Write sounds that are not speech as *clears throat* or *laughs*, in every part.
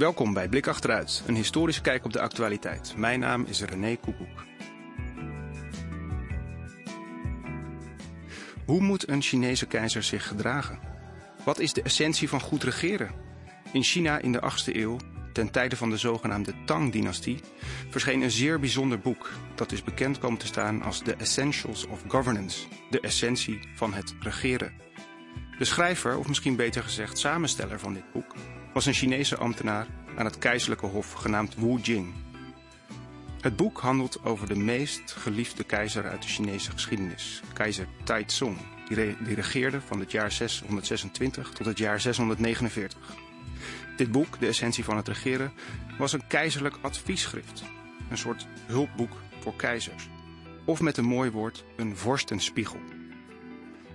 Welkom bij Blik Achteruit, een historische kijk op de actualiteit. Mijn naam is René Koekoek. Hoe moet een Chinese keizer zich gedragen? Wat is de essentie van goed regeren? In China in de 8e eeuw, ten tijde van de zogenaamde Tang-dynastie, verscheen een zeer bijzonder boek. Dat is bekend komen te staan als The Essentials of Governance, de essentie van het regeren. De schrijver, of misschien beter gezegd samensteller van dit boek, was een Chinese ambtenaar aan het keizerlijke hof genaamd Wu Jing. Het boek handelt over de meest geliefde keizer uit de Chinese geschiedenis, keizer Taizong. Die regeerde van het jaar 626 tot het jaar 649. Dit boek, de essentie van het regeren, was een keizerlijk adviesschrift. Een soort hulpboek voor keizers. Of met een mooi woord, een vorstenspiegel.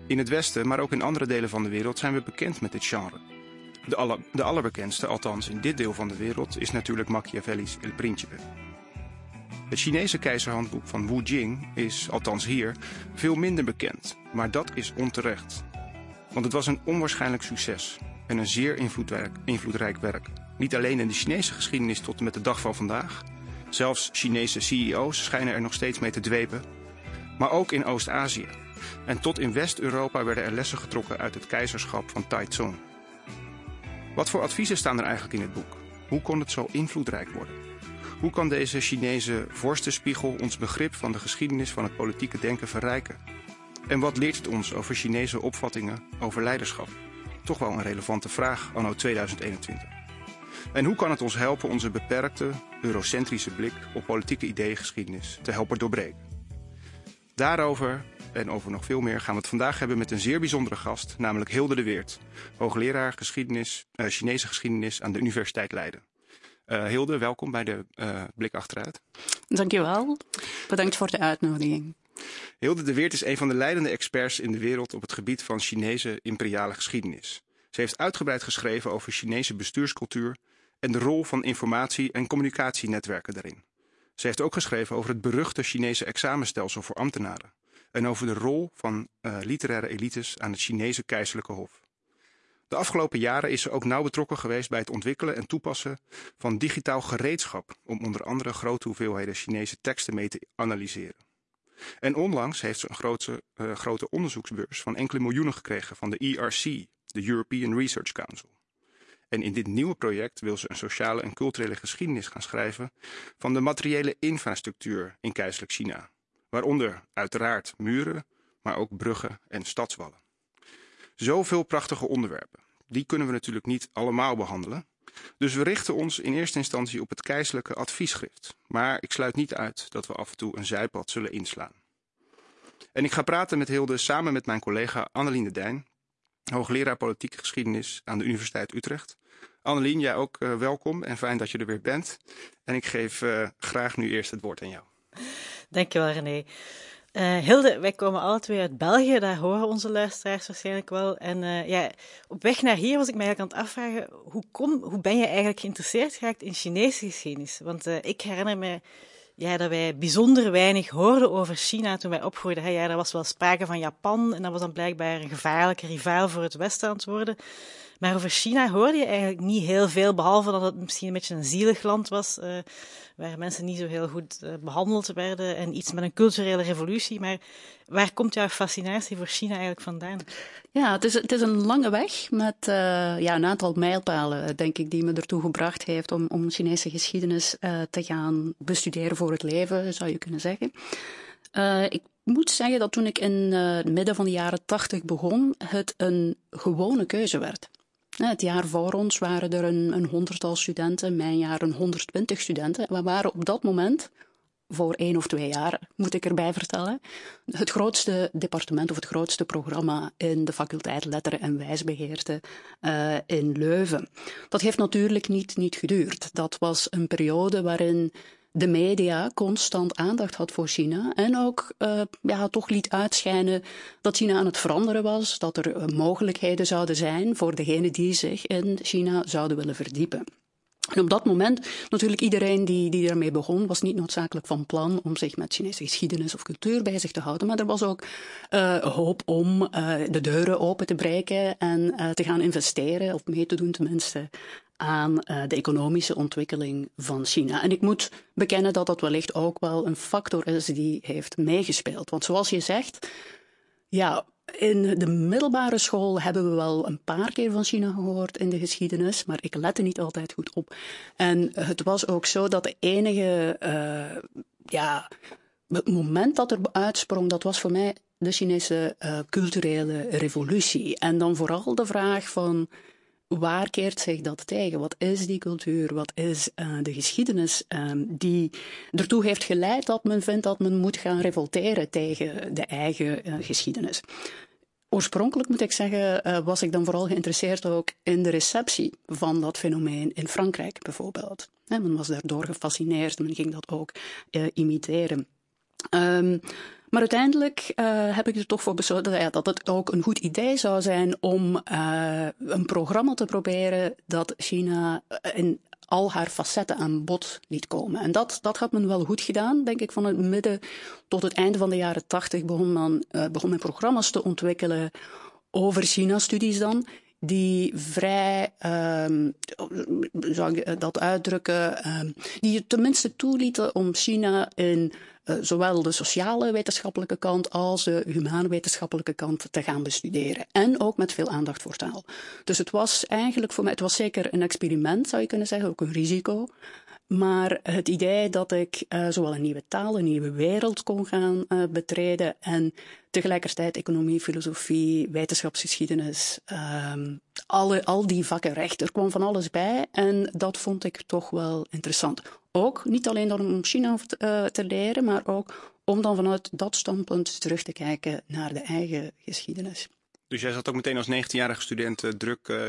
In het Westen, maar ook in andere delen van de wereld zijn we bekend met dit genre. De, de allerbekendste, althans in dit deel van de wereld, is natuurlijk Machiavelli's El Principe. Het Chinese keizerhandboek van Wu Jing is, althans hier, veel minder bekend. Maar dat is onterecht. Want het was een onwaarschijnlijk succes en een zeer invloedrijk, invloedrijk werk. Niet alleen in de Chinese geschiedenis tot en met de dag van vandaag. Zelfs Chinese CEO's schijnen er nog steeds mee te dwepen. Maar ook in Oost-Azië. En tot in West-Europa werden er lessen getrokken uit het keizerschap van Taizong. Wat voor adviezen staan er eigenlijk in het boek? Hoe kon het zo invloedrijk worden? Hoe kan deze Chinese vorstenspiegel ons begrip van de geschiedenis van het politieke denken verrijken? En wat leert het ons over Chinese opvattingen over leiderschap? Toch wel een relevante vraag anno 2021. En hoe kan het ons helpen onze beperkte, eurocentrische blik op politieke ideeëngeschiedenis te helpen doorbreken? Daarover en over nog veel meer gaan we het vandaag hebben met een zeer bijzondere gast, namelijk Hilde de Weert, hoogleraar geschiedenis, uh, Chinese geschiedenis aan de Universiteit Leiden. Uh, Hilde, welkom bij de uh, Blik Achteruit. Dankjewel. Bedankt voor de uitnodiging. Hilde de Weert is een van de leidende experts in de wereld op het gebied van Chinese imperiale geschiedenis. Ze heeft uitgebreid geschreven over Chinese bestuurscultuur en de rol van informatie- en communicatienetwerken daarin. Ze heeft ook geschreven over het beruchte Chinese examenstelsel voor ambtenaren en over de rol van uh, literaire elites aan het Chinese keizerlijke hof. De afgelopen jaren is ze ook nauw betrokken geweest bij het ontwikkelen en toepassen van digitaal gereedschap om onder andere grote hoeveelheden Chinese teksten mee te analyseren. En onlangs heeft ze een grote, uh, grote onderzoeksbeurs van enkele miljoenen gekregen van de ERC, de European Research Council. En in dit nieuwe project wil ze een sociale en culturele geschiedenis gaan schrijven van de materiële infrastructuur in keizerlijk China. Waaronder uiteraard muren, maar ook bruggen en stadswallen. Zoveel prachtige onderwerpen. Die kunnen we natuurlijk niet allemaal behandelen. Dus we richten ons in eerste instantie op het keizerlijke adviesschrift. Maar ik sluit niet uit dat we af en toe een zijpad zullen inslaan. En ik ga praten met Hilde samen met mijn collega Annelien de Dijn, hoogleraar politieke geschiedenis aan de Universiteit Utrecht. Annelien, jij ook uh, welkom en fijn dat je er weer bent. En ik geef uh, graag nu eerst het woord aan jou. Dankjewel René. Uh, Hilde, wij komen alle twee uit België, daar horen onze luisteraars waarschijnlijk wel. En uh, ja, op weg naar hier was ik mij eigenlijk aan het afvragen, hoe, kom, hoe ben je eigenlijk geïnteresseerd geraakt in Chinese geschiedenis? Want uh, ik herinner me ja, dat wij bijzonder weinig hoorden over China toen wij opgroeiden. Ja, er was wel sprake van Japan en dat was dan blijkbaar een gevaarlijke rivaal voor het Westen aan het worden. Maar over China hoorde je eigenlijk niet heel veel, behalve dat het misschien een beetje een zielig land was, uh, waar mensen niet zo heel goed uh, behandeld werden en iets met een culturele revolutie. Maar waar komt jouw fascinatie voor China eigenlijk vandaan? Ja, het is, het is een lange weg met uh, ja, een aantal mijlpalen, denk ik, die me ertoe gebracht heeft om, om Chinese geschiedenis te gaan bestuderen voor het leven, zou je kunnen zeggen. ik moet zeggen dat toen ik in het midden van de jaren tachtig begon, het een gewone keuze werd. Het jaar voor ons waren er een, een honderdtal studenten, mijn jaar een 120 studenten. We waren op dat moment, voor één of twee jaar, moet ik erbij vertellen, het grootste departement of het grootste programma in de faculteit Letteren en Wijsbegeerte uh, in Leuven. Dat heeft natuurlijk niet, niet geduurd. Dat was een periode waarin de media constant aandacht had voor China en ook uh, ja, toch liet uitschijnen dat China aan het veranderen was, dat er uh, mogelijkheden zouden zijn voor degenen die zich in China zouden willen verdiepen. En op dat moment, natuurlijk iedereen die, die daarmee begon, was niet noodzakelijk van plan om zich met Chinese geschiedenis of cultuur bij zich te houden. Maar er was ook uh, hoop om de deuren open te breken en te gaan investeren, of mee te doen tenminste, aan de economische ontwikkeling van China. En ik moet bekennen dat dat wellicht ook wel een factor is die heeft meegespeeld. Want zoals je zegt, ja, in de middelbare school hebben we wel een paar keer van China gehoord in de geschiedenis, maar ik lette niet altijd goed op. En het was ook zo dat de enige, uh, ja, het moment dat er uitsprong, dat was voor mij de Chinese uh, culturele revolutie. En dan vooral de vraag van waar keert zich dat tegen? Wat is die cultuur? Wat is uh, de geschiedenis um, die ertoe heeft geleid dat men vindt dat men moet gaan revolteren tegen de eigen uh, geschiedenis? Oorspronkelijk moet ik zeggen, uh, was ik dan vooral geïnteresseerd ook in de receptie van dat fenomeen in Frankrijk bijvoorbeeld. Men was daardoor gefascineerd, men ging dat ook imiteren. Um, maar uiteindelijk uh, heb ik er toch voor besloten ja, dat het ook een goed idee zou zijn om uh, een programma te proberen dat China in al haar facetten aan bod liet komen. En dat, dat had men wel goed gedaan, denk ik. Van het midden tot het einde van de jaren tachtig begon, men, begon men programma's te ontwikkelen over China-studies dan die vrij, um, zou ik dat uitdrukken, um, die je tenminste toelieten om China in uh, zowel de sociale wetenschappelijke kant als de humane wetenschappelijke kant te gaan bestuderen. En ook met veel aandacht voor taal. Dus het was eigenlijk voor mij, het was zeker een experiment, zou je kunnen zeggen, ook een risico. Maar het idee dat ik uh, zowel een nieuwe taal, een nieuwe wereld kon gaan uh, betreden en tegelijkertijd economie, filosofie, wetenschapsgeschiedenis, um, alle, al die vakken recht. Er kwam van alles bij en dat vond ik toch wel interessant. Ook niet alleen om China uh, te leren, maar ook om dan vanuit dat standpunt terug te kijken naar de eigen geschiedenis. Dus jij zat ook meteen als 19-jarige student uh, druk uh,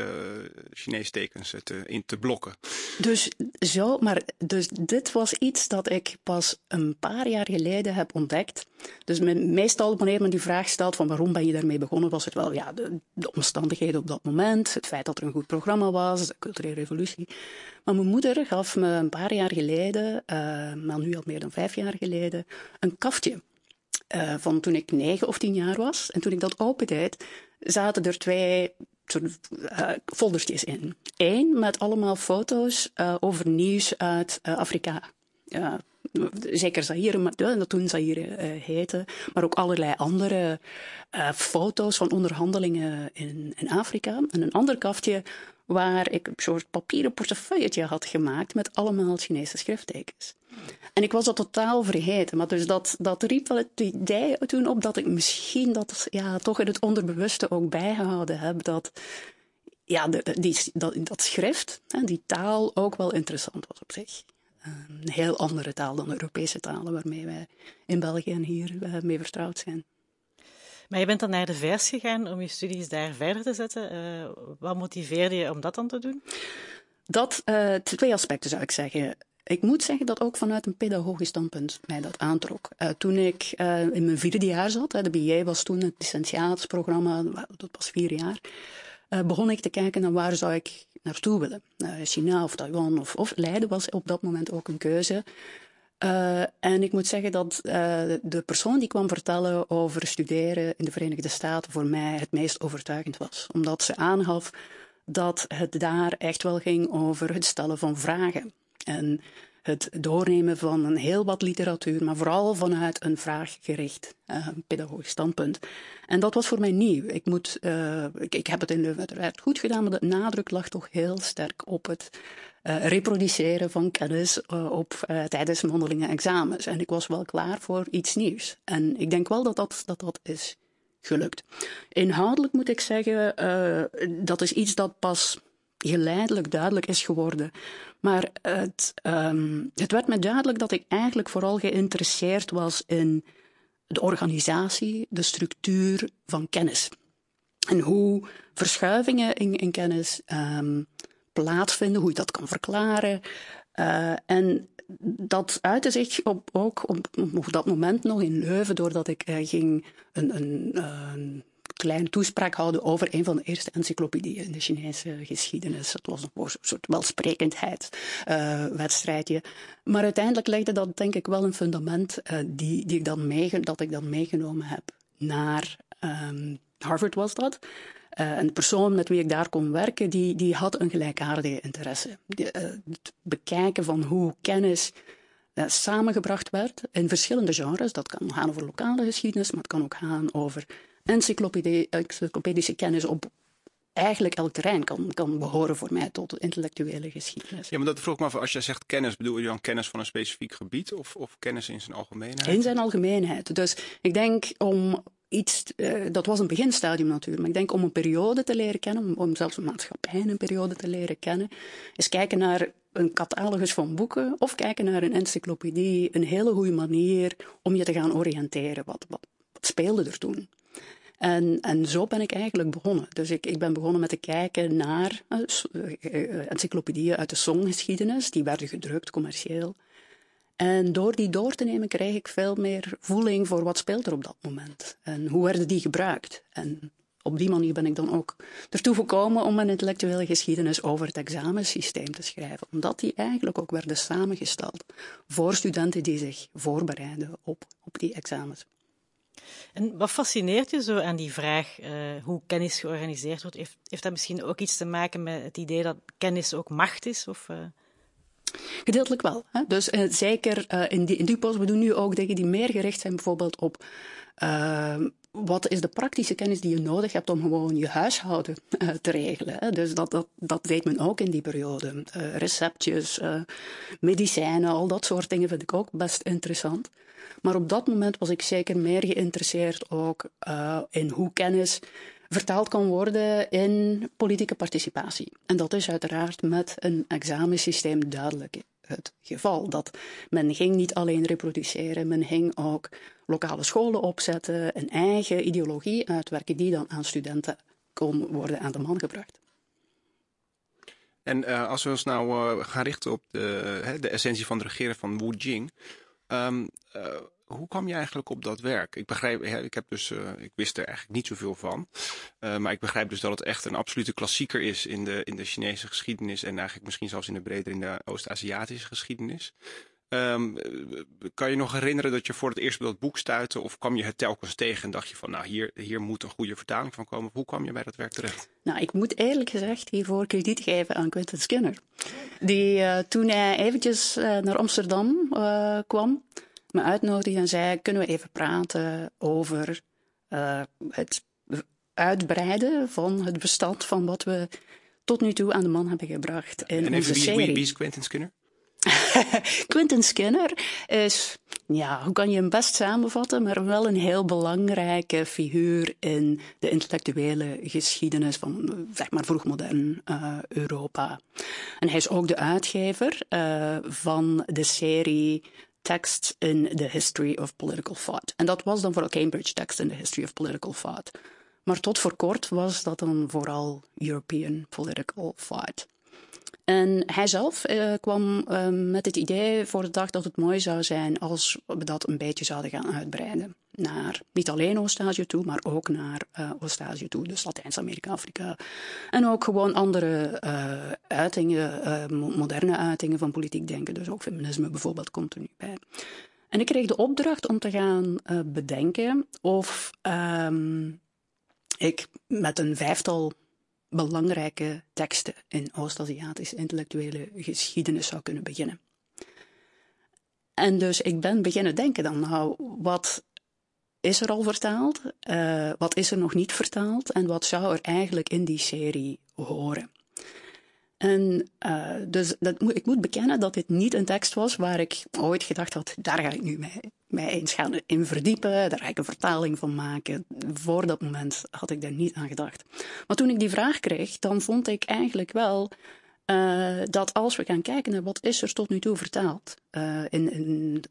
Chinese tekens te, in te blokken. Dus zo, maar dus dit was iets dat ik pas een paar jaar geleden heb ontdekt. Dus meestal wanneer men die vraag stelt van waarom ben je daarmee begonnen, was het wel ja, de, de omstandigheden op dat moment, het feit dat er een goed programma was, de culturele revolutie. Maar mijn moeder gaf me een paar jaar geleden, maar nu al meer dan vijf jaar geleden, een kaftje. Van toen ik negen of tien jaar was. En toen ik dat opendeed, zaten er twee soort, uh, in. Eén met allemaal foto's uh, over nieuws uit uh, Afrika. zeker Zaire, maar, dat toen Zaire heette, maar ook allerlei andere foto's van onderhandelingen in, in Afrika. En een ander kaftje waar ik een soort papieren portefeuilletje had gemaakt met allemaal Chinese schrifttekens. En ik was dat totaal vergeten. Maar dus dat, dat riep wel het idee toen op dat ik misschien dat ja, toch in het onderbewuste ook bijgehouden heb. Dat ja, die, dat, dat schrift, hè, die taal ook wel interessant was op zich. Een heel andere taal dan Europese talen waarmee wij in België en hier uh, mee vertrouwd zijn. Maar je bent dan naar de VS gegaan om je studies daar verder te zetten. Uh, wat motiveerde je om dat dan te doen? Dat, uh, twee aspecten zou ik zeggen. Ik moet zeggen dat ook vanuit een pedagogisch standpunt mij dat aantrok. Uh, toen ik in mijn vierde jaar zat, de BA was toen het licentiaatsprogramma, dat was vier jaar, begon ik te kijken naar waar zou ik naartoe willen. China of Taiwan of, of Leiden was op dat moment ook een keuze. Uh, en ik moet zeggen dat uh, de persoon die kwam vertellen over studeren in de Verenigde Staten voor mij het meest overtuigend was. Omdat ze aangaf dat het daar echt wel ging over het stellen van vragen. En het doornemen van een heel wat literatuur, maar vooral vanuit een vraaggericht uh, pedagogisch standpunt. En dat was voor mij nieuw. Ik, moet, ik, heb het in Leuven uiteraard goed gedaan, maar de nadruk lag toch heel sterk op het uh, reproduceren van kennis op, tijdens mondelinge examens. En ik was wel klaar voor iets nieuws. En ik denk wel dat dat, dat, dat is gelukt. Inhoudelijk moet ik zeggen, dat is iets dat pas geleidelijk duidelijk is geworden. Maar het, um, het werd me duidelijk dat ik eigenlijk vooral geïnteresseerd was in de organisatie, de structuur van kennis. En hoe verschuivingen in, in kennis um, plaatsvinden, hoe je dat kan verklaren. Uh, en dat uitte zich op, ook op, op, dat moment nog in Leuven, doordat ik uh, ging een, een, kleine toespraak houden over een van de eerste encyclopedieën in de Chinese geschiedenis. Het was een soort welsprekendheidswedstrijdje. Uh, maar uiteindelijk legde dat denk ik wel een fundament die, die ik dan meege, dat ik dan meegenomen heb naar um, Harvard was dat. Uh, een persoon met wie ik daar kon werken, die, die had een gelijkaardige interesse. uh, het bekijken van hoe kennis uh, samengebracht werd in verschillende genres. Dat kan gaan over lokale geschiedenis, maar het kan ook gaan over encyclopedische kennis op eigenlijk elk terrein kan, kan behoren voor mij tot intellectuele geschiedenis. Ja, maar dat vroeg ik me af, als jij zegt kennis, bedoel je dan kennis van een specifiek gebied of, of kennis in zijn algemeenheid? In zijn algemeenheid. Dus ik denk om iets, uh, dat was een beginstadium natuurlijk, maar ik denk om een periode te leren kennen, om, om zelfs een maatschappij een periode te leren kennen, is kijken naar een catalogus van boeken of kijken naar een encyclopedie een hele goede manier om je te gaan oriënteren. Wat, wat, speelde er toen? En, en zo ben ik eigenlijk begonnen. Dus ik, ik ben begonnen met te kijken naar uh, uh, encyclopedieën uit de songgeschiedenis. Die werden gedrukt, commercieel. En door die door te nemen kreeg ik veel meer voeling voor wat speelt er op dat moment. En hoe werden die gebruikt. En op die manier ben ik dan ook ertoe gekomen om een intellectuele geschiedenis over het examensysteem te schrijven. Omdat die eigenlijk ook werden samengesteld voor studenten die zich voorbereiden op, op die examens. En wat fascineert je zo aan die vraag uh, hoe kennis georganiseerd wordt? Heeft, heeft dat misschien ook iets te maken met het idee dat kennis ook macht is? Of, uh... Gedeeltelijk wel. Hè? Dus uh, zeker in, die, in die post, we doen nu ook dingen die meer gericht zijn bijvoorbeeld op wat is de praktische kennis die je nodig hebt om gewoon je huishouden uh, te regelen. Dus dat, dat, dat weet men ook in die periode. Receptjes, medicijnen, al dat soort dingen vind ik ook best interessant. Maar op dat moment was ik zeker meer geïnteresseerd ook in hoe kennis vertaald kan worden in politieke participatie. En dat is uiteraard met een examensysteem duidelijk het geval. Dat men ging niet alleen reproduceren, men ging ook lokale scholen opzetten, een eigen ideologie uitwerken die dan aan studenten kon worden aan de man gebracht. En uh, als we ons nou uh, gaan richten op de, de essentie van het regeren van Wu Jing. Uh, hoe kwam je eigenlijk op dat werk? Ik begrijp, ik heb dus, uh, ik wist er eigenlijk niet zoveel van. Uh, maar ik begrijp dus dat het echt een absolute klassieker is in de, in de Chinese geschiedenis. En eigenlijk misschien zelfs in de breder in de Oost-Aziatische geschiedenis. Um, kan je nog herinneren dat je voor het eerst bij dat boek stuitte? Of kwam je het telkens tegen en dacht je van, nou, hier, hier moet een goede vertaling van komen? Hoe kwam je bij dat werk terecht? Nou, ik moet eerlijk gezegd hiervoor krediet geven aan Quentin Skinner. Die toen eventjes naar Amsterdam kwam, me uitnodigde en zei, kunnen we even praten over het uitbreiden van het bestand van wat we tot nu toe aan de man hebben gebracht in en onze wie, serie. Wie, wie is Quentin Skinner? *laughs* Quentin Skinner is, ja, hoe kan je hem best samenvatten, maar wel een heel belangrijke figuur in de intellectuele geschiedenis van, zeg maar, vroegmodern uh, Europa. En hij is ook de uitgever uh, van de serie Texts in the History of Political Thought. En dat was dan vooral Cambridge Text in the History of Political Thought. Maar tot voor kort was dat dan vooral European Political Thought. En hij zelf uh, kwam uh, met het idee voor de dag dat het mooi zou zijn als we dat een beetje zouden gaan uitbreiden. Naar niet alleen Oost-Azië toe, maar ook naar uh, Oost-Azië toe, dus Latijns-Amerika, Afrika. En ook gewoon andere uitingen, moderne uitingen van politiek denken. Dus ook feminisme bijvoorbeeld komt er nu bij. En ik kreeg de opdracht om te gaan bedenken of um, ik met een vijftal belangrijke teksten in Oost-Aziatische intellectuele geschiedenis zou kunnen beginnen. En dus ik ben beginnen denken dan, nou, wat is er al vertaald? Uh, wat is er nog niet vertaald? En wat zou er eigenlijk in die serie horen? En uh, dus dat, ik moet bekennen dat dit niet een tekst was waar ik ooit gedacht had, daar ga ik nu mee, mij eens gaan in verdiepen, daar ga ik een vertaling van maken. Voor dat moment had ik daar niet aan gedacht. Maar toen ik die vraag kreeg, dan vond ik eigenlijk wel uh, dat als we gaan kijken naar wat is er tot nu toe vertaald, uh, in, in,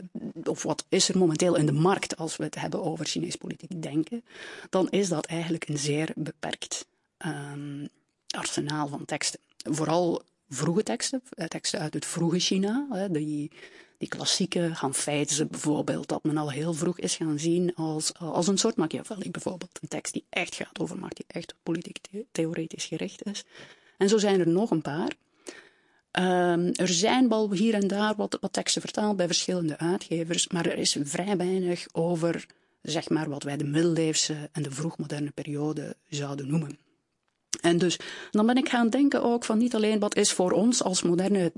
of wat is er momenteel in de markt als we het hebben over Chinees politiek denken, dan is dat eigenlijk een zeer beperkt um, arsenaal van teksten vooral vroege teksten, eh, teksten uit het vroege China, die, die klassieke Hanfeize bijvoorbeeld, dat men al heel vroeg is gaan zien als, als een soort Machiavelli bijvoorbeeld. Een tekst die echt gaat over macht, die echt politiek theoretisch gericht is. En zo zijn er nog een paar. Um, er zijn wel hier en daar wat, wat teksten vertaald bij verschillende uitgevers, maar er is vrij weinig over zeg maar, wat wij de middeleeuwse en de vroegmoderne periode zouden noemen. En dus dan ben ik gaan denken ook van niet alleen wat is voor ons als moderne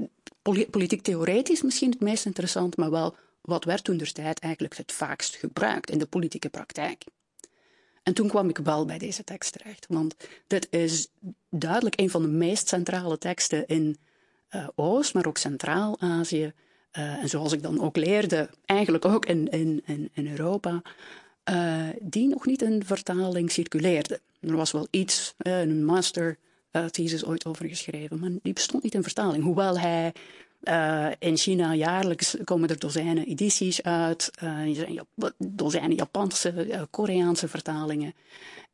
politiek theoretisch misschien het meest interessant, maar wel wat werd toen der tijd eigenlijk het vaakst gebruikt in de politieke praktijk. En toen kwam ik wel bij deze tekst terecht, want dit is duidelijk een van de meest centrale teksten in uh, Oost, maar ook Centraal-Azië. Uh, en zoals ik dan ook leerde, eigenlijk ook in, in, in, Europa, uh, die nog niet in vertaling circuleerde. Er was wel iets, een master thesis ooit over geschreven, maar die bestond niet in vertaling. Hoewel hij in China jaarlijks komen er dozijnen edities uit, uh, zijn dozijnen Japanse, Koreaanse vertalingen.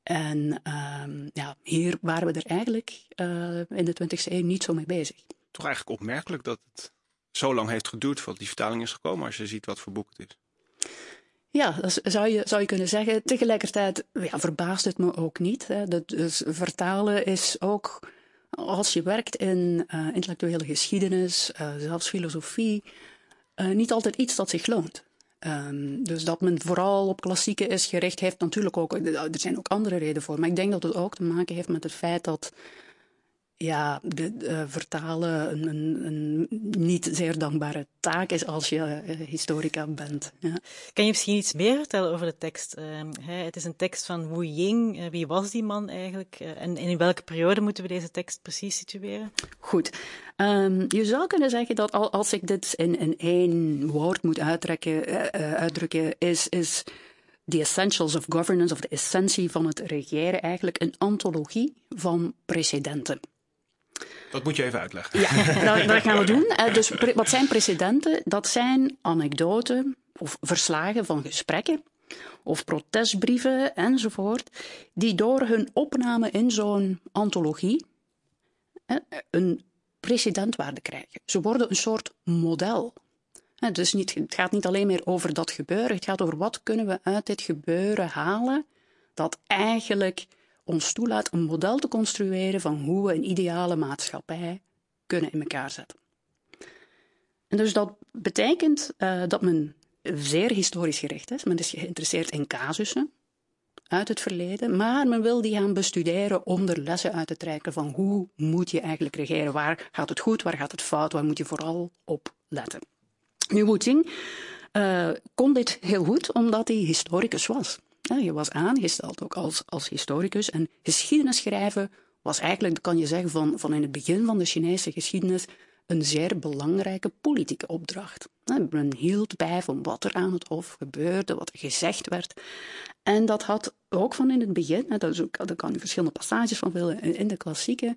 En ehm, ja, hier waren we er eigenlijk in de 20e eeuw niet zo mee bezig. Toch eigenlijk opmerkelijk dat het zo lang heeft geduurd voordat die vertaling is gekomen, als je ziet wat voor boek het is. Ja, dat zou je, zou je kunnen zeggen. Tegelijkertijd ja, verbaast het me ook niet. Hè. Dat, dus vertalen is ook als je werkt in uh, intellectuele geschiedenis, uh, zelfs filosofie, uh, niet altijd iets dat zich loont. Um, dus dat men vooral op klassieke is gericht, heeft natuurlijk ook, er zijn ook andere redenen voor. Maar ik denk dat het ook te maken heeft met het feit dat ja, de, uh, vertalen een, een, een, niet zeer dankbare taak is als je uh, historica bent. Ja. Kan je misschien iets meer vertellen over de tekst? Uh, hè, het is een tekst van Wu Ying. Eh, wie was die man eigenlijk? en, en, in welke periode moeten we deze tekst precies situeren? Goed. Um, je zou kunnen zeggen dat al, als ik dit in, in één woord moet uitdrukken, uitdrukken is, is The Essentials of Governance, of de essentie van het regeren, eigenlijk een antologie van precedenten. Dat moet je even uitleggen. Ja, dat, gaan we doen. Eh, dus wat zijn precedenten? Dat zijn anekdoten of verslagen van gesprekken of protestbrieven enzovoort, die door hun opname in zo'n antologie een precedentwaarde krijgen. Ze worden een soort model. Dus niet, het gaat niet alleen meer over dat gebeuren, het gaat over wat kunnen we uit dit gebeuren halen dat eigenlijk ons toelaat een model te construeren van hoe we een ideale maatschappij kunnen in elkaar zetten. En dus dat betekent uh, dat men zeer historisch gericht is. Men is geïnteresseerd in casussen uit het verleden, maar men wil die gaan bestuderen om er lessen uit te trekken van hoe moet je eigenlijk regeren, waar gaat het goed, waar gaat het fout, waar moet je vooral op letten. Nu, Wu uh, kon dit heel goed omdat hij historicus was. Ja, je was aangesteld ook als, als historicus. En geschiedenis schrijven was eigenlijk, kan je zeggen, van, van in het begin van de Chinese geschiedenis een zeer belangrijke politieke opdracht. Men hield bij van wat er aan het hof gebeurde, wat er gezegd werd. En dat had ook van in het begin, dat is ook, daar kan je verschillende passages van willen in de klassieke,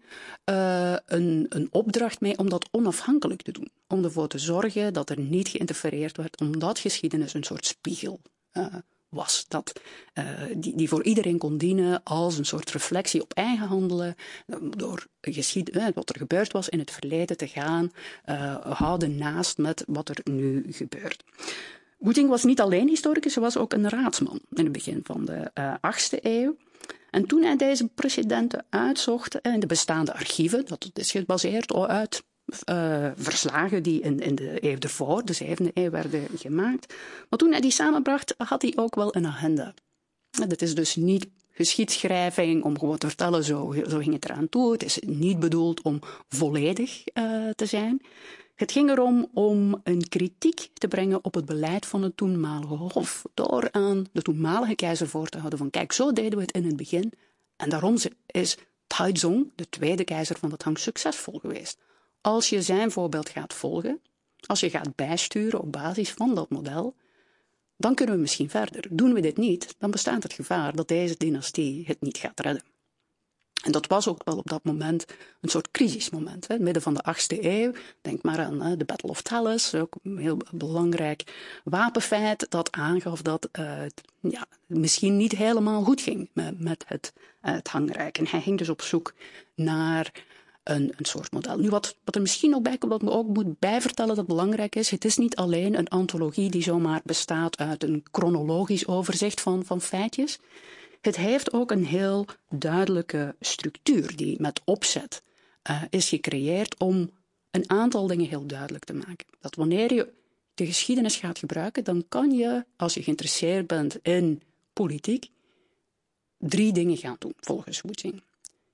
uh, een, een opdracht mee om dat onafhankelijk te doen. Om ervoor te zorgen dat er niet geïnterfereerd werd, omdat geschiedenis een soort spiegel uh, was. Dat, uh, die, die voor iedereen kon dienen als een soort reflectie op eigen handelen, door geschied, uh, wat er gebeurd was in het verleden te gaan houden naast met wat er nu gebeurt. Goeting was niet alleen historicus, hij was ook een raadsman in het begin van de 8e eeuw. En toen hij deze precedenten uitzocht in de bestaande archieven, dat is gebaseerd uit uh, verslagen die in, in de eeuw ervoor, de zevende eeuw, werden gemaakt. Maar toen hij die samenbracht, had hij ook wel een agenda. Dat is dus niet geschiedschrijving om gewoon te vertellen, zo, zo ging het eraan toe. Het is niet bedoeld om volledig uh, te zijn. Het ging erom om een kritiek te brengen op het beleid van het toenmalige hof. Door aan de toenmalige keizer voor te houden van kijk, zo deden we het in het begin. En daarom is Taizong, de tweede keizer van de Tang, succesvol geweest. Als je zijn voorbeeld gaat volgen, als je gaat bijsturen op basis van dat model, dan kunnen we misschien verder. Doen we dit niet, dan bestaat het gevaar dat deze dynastie het niet gaat redden. En dat was ook wel op dat moment een soort crisismoment. Hè. Het midden van de 8e eeuw, denk maar aan de Battle of Talis, ook een heel belangrijk wapenfeit dat aangaf dat uh, het ja, misschien niet helemaal goed ging met, met het, uh, het hangrijk. En hij ging dus op zoek naar een, een soort model. Nu, wat, wat er misschien nog bij komt, wat me ook moet bijvertellen dat belangrijk is, het is niet alleen een antologie die zomaar bestaat uit een chronologisch overzicht van, van feitjes. Het heeft ook een heel duidelijke structuur die met opzet uh, is gecreëerd om een aantal dingen heel duidelijk te maken. Dat wanneer je de geschiedenis gaat gebruiken, dan kan je, als je geïnteresseerd bent in politiek, drie dingen gaan doen, volgens Woeting.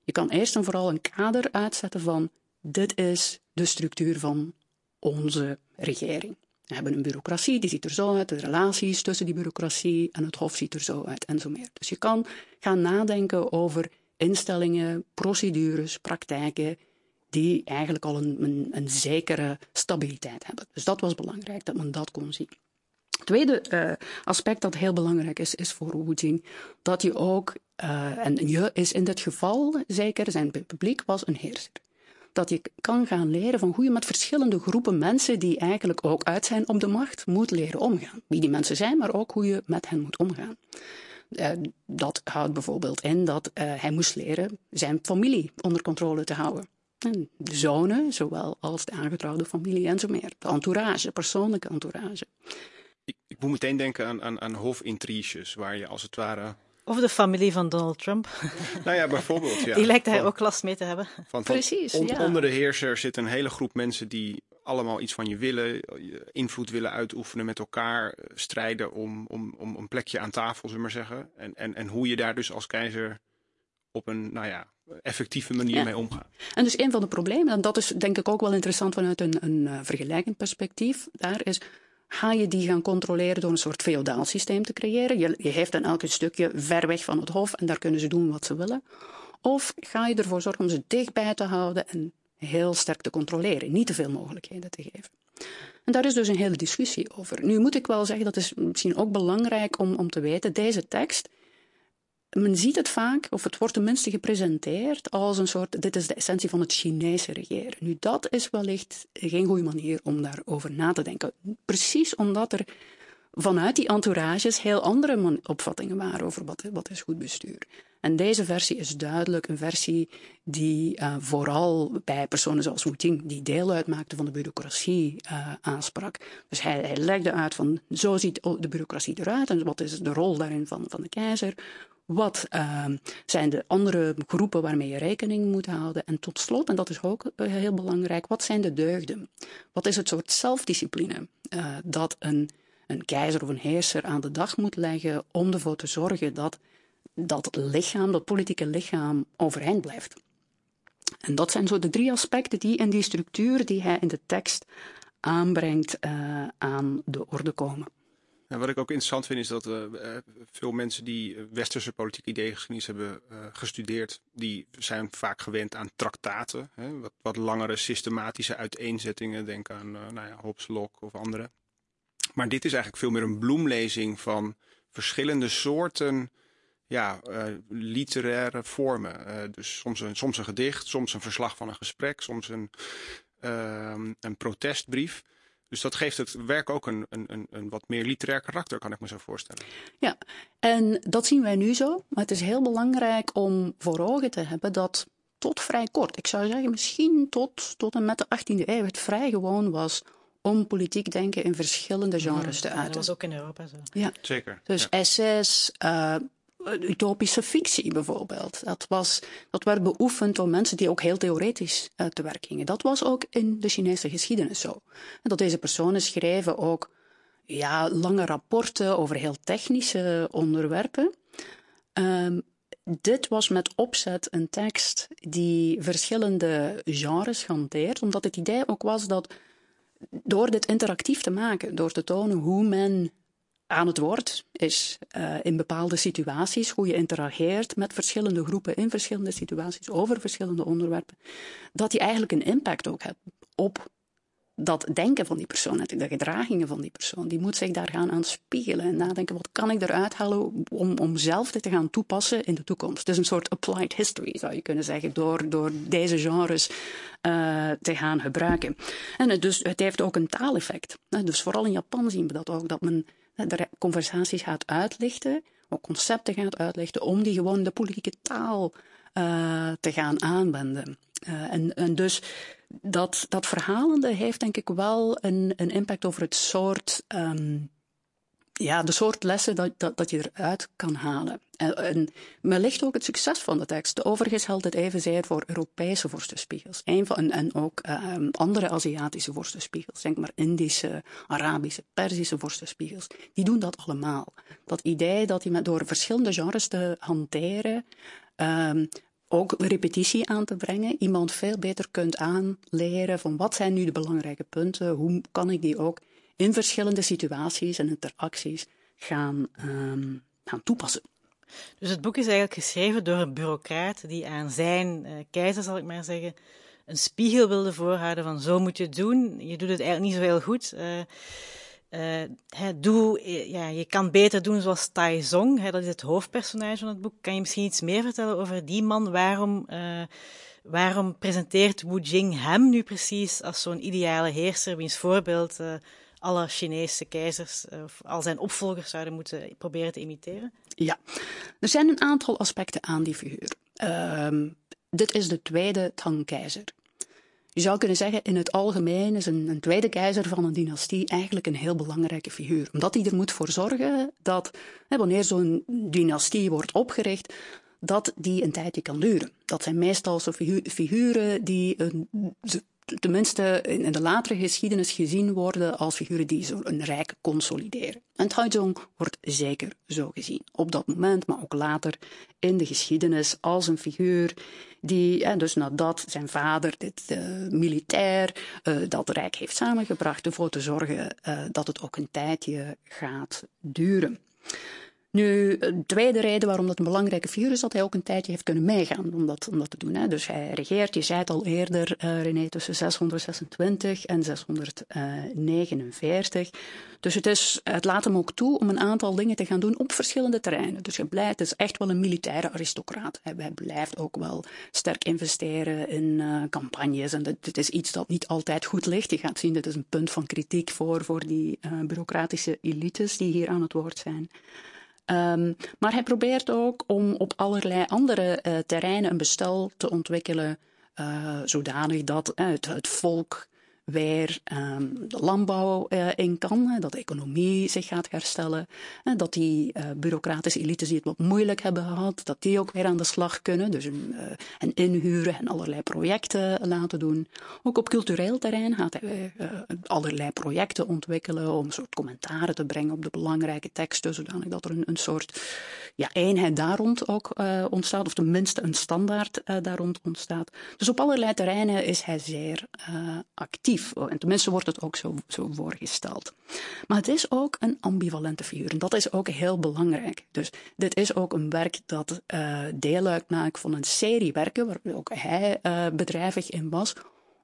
Je kan eerst en vooral een kader uitzetten van dit is de structuur van onze regering. We hebben een bureaucratie, die ziet er zo uit, de relaties tussen die bureaucratie en het Hof ziet er zo uit en zo meer. Dus je kan gaan nadenken over instellingen, procedures, praktijken die eigenlijk al een, een, een zekere stabiliteit hebben. Dus dat was belangrijk, dat men dat kon zien. Tweede uh, aspect dat heel belangrijk is, is voor Wu dat je ook, uh, en je is in dit geval zeker, zijn publiek was een heerser dat je kan gaan leren van hoe je met verschillende groepen mensen die eigenlijk ook uit zijn op de macht moet leren omgaan. Wie die mensen zijn, maar ook hoe je met hen moet omgaan. Uh, dat houdt bijvoorbeeld in dat hij moest leren zijn familie onder controle te houden. En de zonen, zowel als de aangetrouwde familie en zo meer. De entourage, persoonlijke entourage. Ik, moet meteen denken aan, aan, aan hofintriges, waar je als het ware of de familie van Donald Trump. *laughs* Nou ja, bijvoorbeeld. Ja. Die lijkt daar ook last mee te hebben. Van, van Precies, ja. Onder de heerser zit een hele groep mensen die allemaal iets van je willen, invloed willen uitoefenen met elkaar, strijden om, om, om een plekje aan tafel, zullen we maar zeggen. En, en, en hoe je daar dus als keizer op een, nou ja, effectieve manier Ja. mee omgaat. En dus een van de problemen, en dat is denk ik ook wel interessant vanuit een, een eh, vergelijkend perspectief, daar is, ga je die gaan controleren door een soort feodaal systeem te creëren? Je, je dan elk stukje ver weg van het hof en daar kunnen ze doen wat ze willen. Of ga je ervoor zorgen om ze dichtbij te houden en heel sterk te controleren, niet te veel mogelijkheden te geven? En daar is dus een hele discussie over. Nu moet ik wel zeggen, dat is misschien ook belangrijk om, om te weten, deze tekst, men ziet het vaak, of het wordt tenminste gepresenteerd als een soort, dit is de essentie van het Chinese regeren. Nu, dat is wellicht geen goede manier om daarover na te denken. Precies omdat er vanuit die entourages heel andere opvattingen waren over wat, wat is goed bestuur. En deze versie is duidelijk een versie die uh, vooral bij personen zoals Wu Ting, die deel uitmaakten van de bureaucratie, uh, aansprak. Dus hij, hij legde uit van zo ziet de bureaucratie eruit en wat is de rol daarin van, van de keizer. Wat uh, zijn de andere groepen waarmee je rekening moet houden? En tot slot, en dat is ook uh, heel belangrijk, wat zijn de deugden? Wat is het soort zelfdiscipline uh, dat een, een keizer of een heerser aan de dag moet leggen om ervoor te zorgen dat dat lichaam, dat politieke lichaam, overeind blijft? En dat zijn zo de drie aspecten die in die structuur die hij in de tekst aanbrengt uh, aan de orde komen. En wat ik ook interessant vind is dat uh, veel mensen die westerse politieke ideeëngeschiedenis hebben uh, gestudeerd, die zijn vaak gewend aan traktaten, hè, wat, wat, langere systematische uiteenzettingen, denk aan nou ja, Hobbes, Locke of andere. Maar dit is eigenlijk veel meer een bloemlezing van verschillende soorten ja, literaire vormen. dus soms een, soms een gedicht, soms een verslag van een gesprek, soms een, ehm, een protestbrief. Dus dat geeft het werk ook een, een, een wat meer literair karakter, kan ik me zo voorstellen. Ja, en dat zien wij nu zo. Maar het is heel belangrijk om voor ogen te hebben dat tot vrij kort, ik zou zeggen misschien tot, tot en met de 18e eeuw, het vrij gewoon was om politiek denken in verschillende genres te uiten. dat was ook in Europa zo. Ja, Zeker. dus ja. essays, uh, utopische fictie bijvoorbeeld. Dat, was, dat werd beoefend door mensen die ook heel theoretisch uh, te werk gingen. Dat was ook in de Chinese geschiedenis zo. En dat deze personen schreven ook ja, lange rapporten over heel technische onderwerpen. Um, dit was met opzet een tekst die verschillende genres hanteert, omdat het idee ook was dat door dit interactief te maken, door te tonen hoe men aan het woord is uh, in bepaalde situaties, hoe je interageert met verschillende groepen in verschillende situaties over verschillende onderwerpen, dat die eigenlijk een impact ook heeft op dat denken van die persoon, de gedragingen van die persoon. Die moet zich daar gaan aan spiegelen en nadenken, wat kan ik eruit halen om, om zelf dit te gaan toepassen in de toekomst. Dus een soort applied history, zou je kunnen zeggen, door, door deze genres uh, te gaan gebruiken. En het, dus, het heeft ook een taaleffect. Dus vooral in Japan zien we dat ook, dat men de conversaties gaat uitlichten, ook concepten gaat uitlichten, om die gewoon de politieke taal uh, te gaan aanwenden. Uh, en, en dus dat, dat verhalende heeft denk ik wel een, een impact over het soort, um, ja, de soort lessen dat, dat, dat je eruit kan halen. En, en wellicht ook het succes van de tekst. Overigens geldt het evenzeer voor Europese vorstenspiegels. Van, en ook um, andere Aziatische vorstenspiegels. Denk maar Indische, Arabische, Perzische vorstenspiegels. Die doen dat allemaal. Dat idee dat je met door verschillende genres te hanteren, um, ook repetitie aan te brengen, iemand veel beter kunt aanleren van wat zijn nu de belangrijke punten, hoe kan ik die ook in verschillende situaties en interacties gaan, um, gaan toepassen. Dus het boek is eigenlijk geschreven door een bureaucraat die aan zijn uh, keizer, zal ik maar zeggen, een spiegel wilde voorhouden van zo moet je het doen. Je doet het eigenlijk niet zo heel goed. Uh, uh, doe, ja, je kan beter doen zoals Tai Zong, dat is het hoofdpersonage van het boek. Kan je misschien iets meer vertellen over die man? Waarom, waarom presenteert Wu Jing hem nu precies als zo'n ideale heerser, wiens voorbeeld alle Chinese keizers of al zijn opvolgers zouden moeten proberen te imiteren? Ja, er zijn een aantal aspecten aan die figuur. Uh, dit is de tweede Tang-keizer. Je zou kunnen zeggen, in het algemeen is een, een, tweede keizer van een dynastie eigenlijk een heel belangrijke figuur. Omdat hij er moet voor zorgen dat, hè, wanneer zo'n dynastie wordt opgericht, dat die een tijdje kan duren. Dat zijn meestal zo figuren die een, tenminste in de latere geschiedenis gezien worden als figuren die zo'n rijk consolideren. En Taizong wordt zeker zo gezien. Op dat moment, maar ook later in de geschiedenis als een figuur die, dus nadat zijn vader dit uh, militair uh, dat rijk heeft samengebracht, ervoor te zorgen uh, dat het ook een tijdje gaat duren. Nu, de tweede reden waarom dat een belangrijke figuur is, dat hij ook een tijdje heeft kunnen meegaan om dat, om dat te doen. Hè. Dus hij regeert, je zei het al eerder, uh, René, tussen 626 en 649. Dus het, is, het laat hem ook toe om een aantal dingen te gaan doen op verschillende terreinen. Dus hij blijft, het is echt wel een militaire aristocraat. Hij, blijft ook wel sterk investeren in uh, campagnes. En dit, is iets dat niet altijd goed ligt. Je gaat zien, dit is een punt van kritiek voor, voor die uh, bureaucratische elites die hier aan het woord zijn. Um, maar hij probeert ook om op allerlei andere uh, terreinen een bestel te ontwikkelen, uh, zodanig dat uh, het, het volk weer um, de landbouw uh, in kan, dat de economie zich gaat herstellen, en dat die uh, bureaucratische elites die het wat moeilijk hebben gehad, dat die ook weer aan de slag kunnen, dus een, uh, en inhuren en allerlei projecten laten doen. Ook op cultureel terrein gaat hij allerlei projecten ontwikkelen om een soort commentaren te brengen op de belangrijke teksten, zodanig dat er een, een soort ja, eenheid daar rond ook ontstaat, of tenminste een standaard daar rond ontstaat. Dus op allerlei terreinen is hij zeer actief. En tenminste wordt het ook zo, zo voorgesteld. Maar het is ook een ambivalente figuur. En dat is ook heel belangrijk. Dus dit is ook een werk dat uh, deel uitmaakt van een serie werken, waar ook hij uh, bedrijvig in was,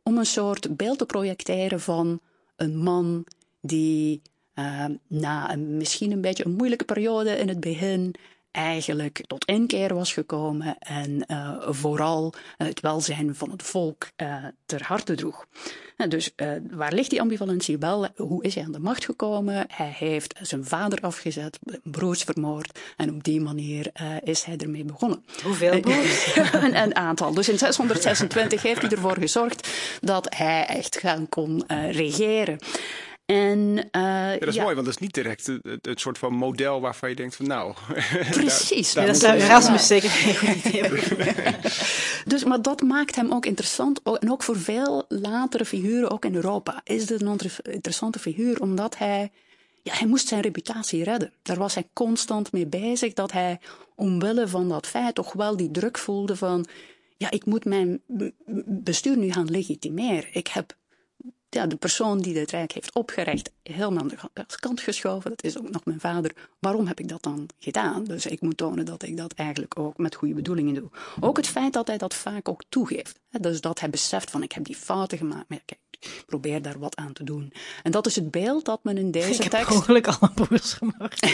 om een soort beeld te projecteren van een man die uh, na misschien een beetje een moeilijke periode in het begin eigenlijk tot inkeer was gekomen en uh, vooral het welzijn van het volk uh, ter harte droeg. Dus uh, waar ligt die ambivalentie wel? Hoe is hij aan de macht gekomen? Hij heeft zijn vader afgezet, broers vermoord en op die manier is hij ermee begonnen. Hoeveel broers? *laughs* een, een, aantal. Dus in 626 heeft hij ervoor gezorgd dat hij echt gaan kon regeren. En, uh, ja, dat is ja. mooi, want dat is niet direct het, het, soort van model waarvan je denkt van nou... *laughs* Precies. daar, daar dat zou Erasmus zeker *laughs* Dus, maar dat maakt hem ook interessant. En ook voor veel latere figuren, ook in Europa, is dit een interessante figuur, omdat hij... Ja, hij moest zijn reputatie redden. Daar was hij constant mee bezig, dat hij omwille van dat feit toch wel die druk voelde van... Ja, ik moet mijn bestuur nu gaan legitimeren. Ik heb ja, de persoon die dit rijk heeft opgericht helemaal aan de kant geschoven. Dat is ook nog mijn vader. Waarom heb ik dat dan gedaan? Dus ik moet tonen dat ik dat eigenlijk ook met goede bedoelingen doe. Ook het feit dat hij dat vaak ook toegeeft. Dus dat hij beseft van ik heb die fouten gemaakt. Maar kijk, ik probeer daar wat aan te doen. En dat is het beeld dat men in *laughs* deze ik tekst... Ik heb alle broers gemaakt.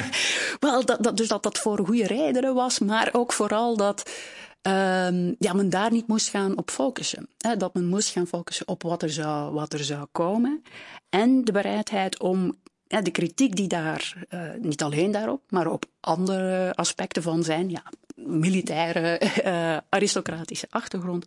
*laughs* Wel, dat, dat, dus dat dat voor goede redenen was, maar ook vooral dat um, ja, men daar niet moest gaan op focussen. Hè, dat men moest gaan focussen op wat er zou, wat er zou komen. En de bereidheid om ja, de kritiek die daar, uh, niet alleen daarop, maar op andere aspecten van zijn, ja, militaire, uh, aristocratische achtergrond,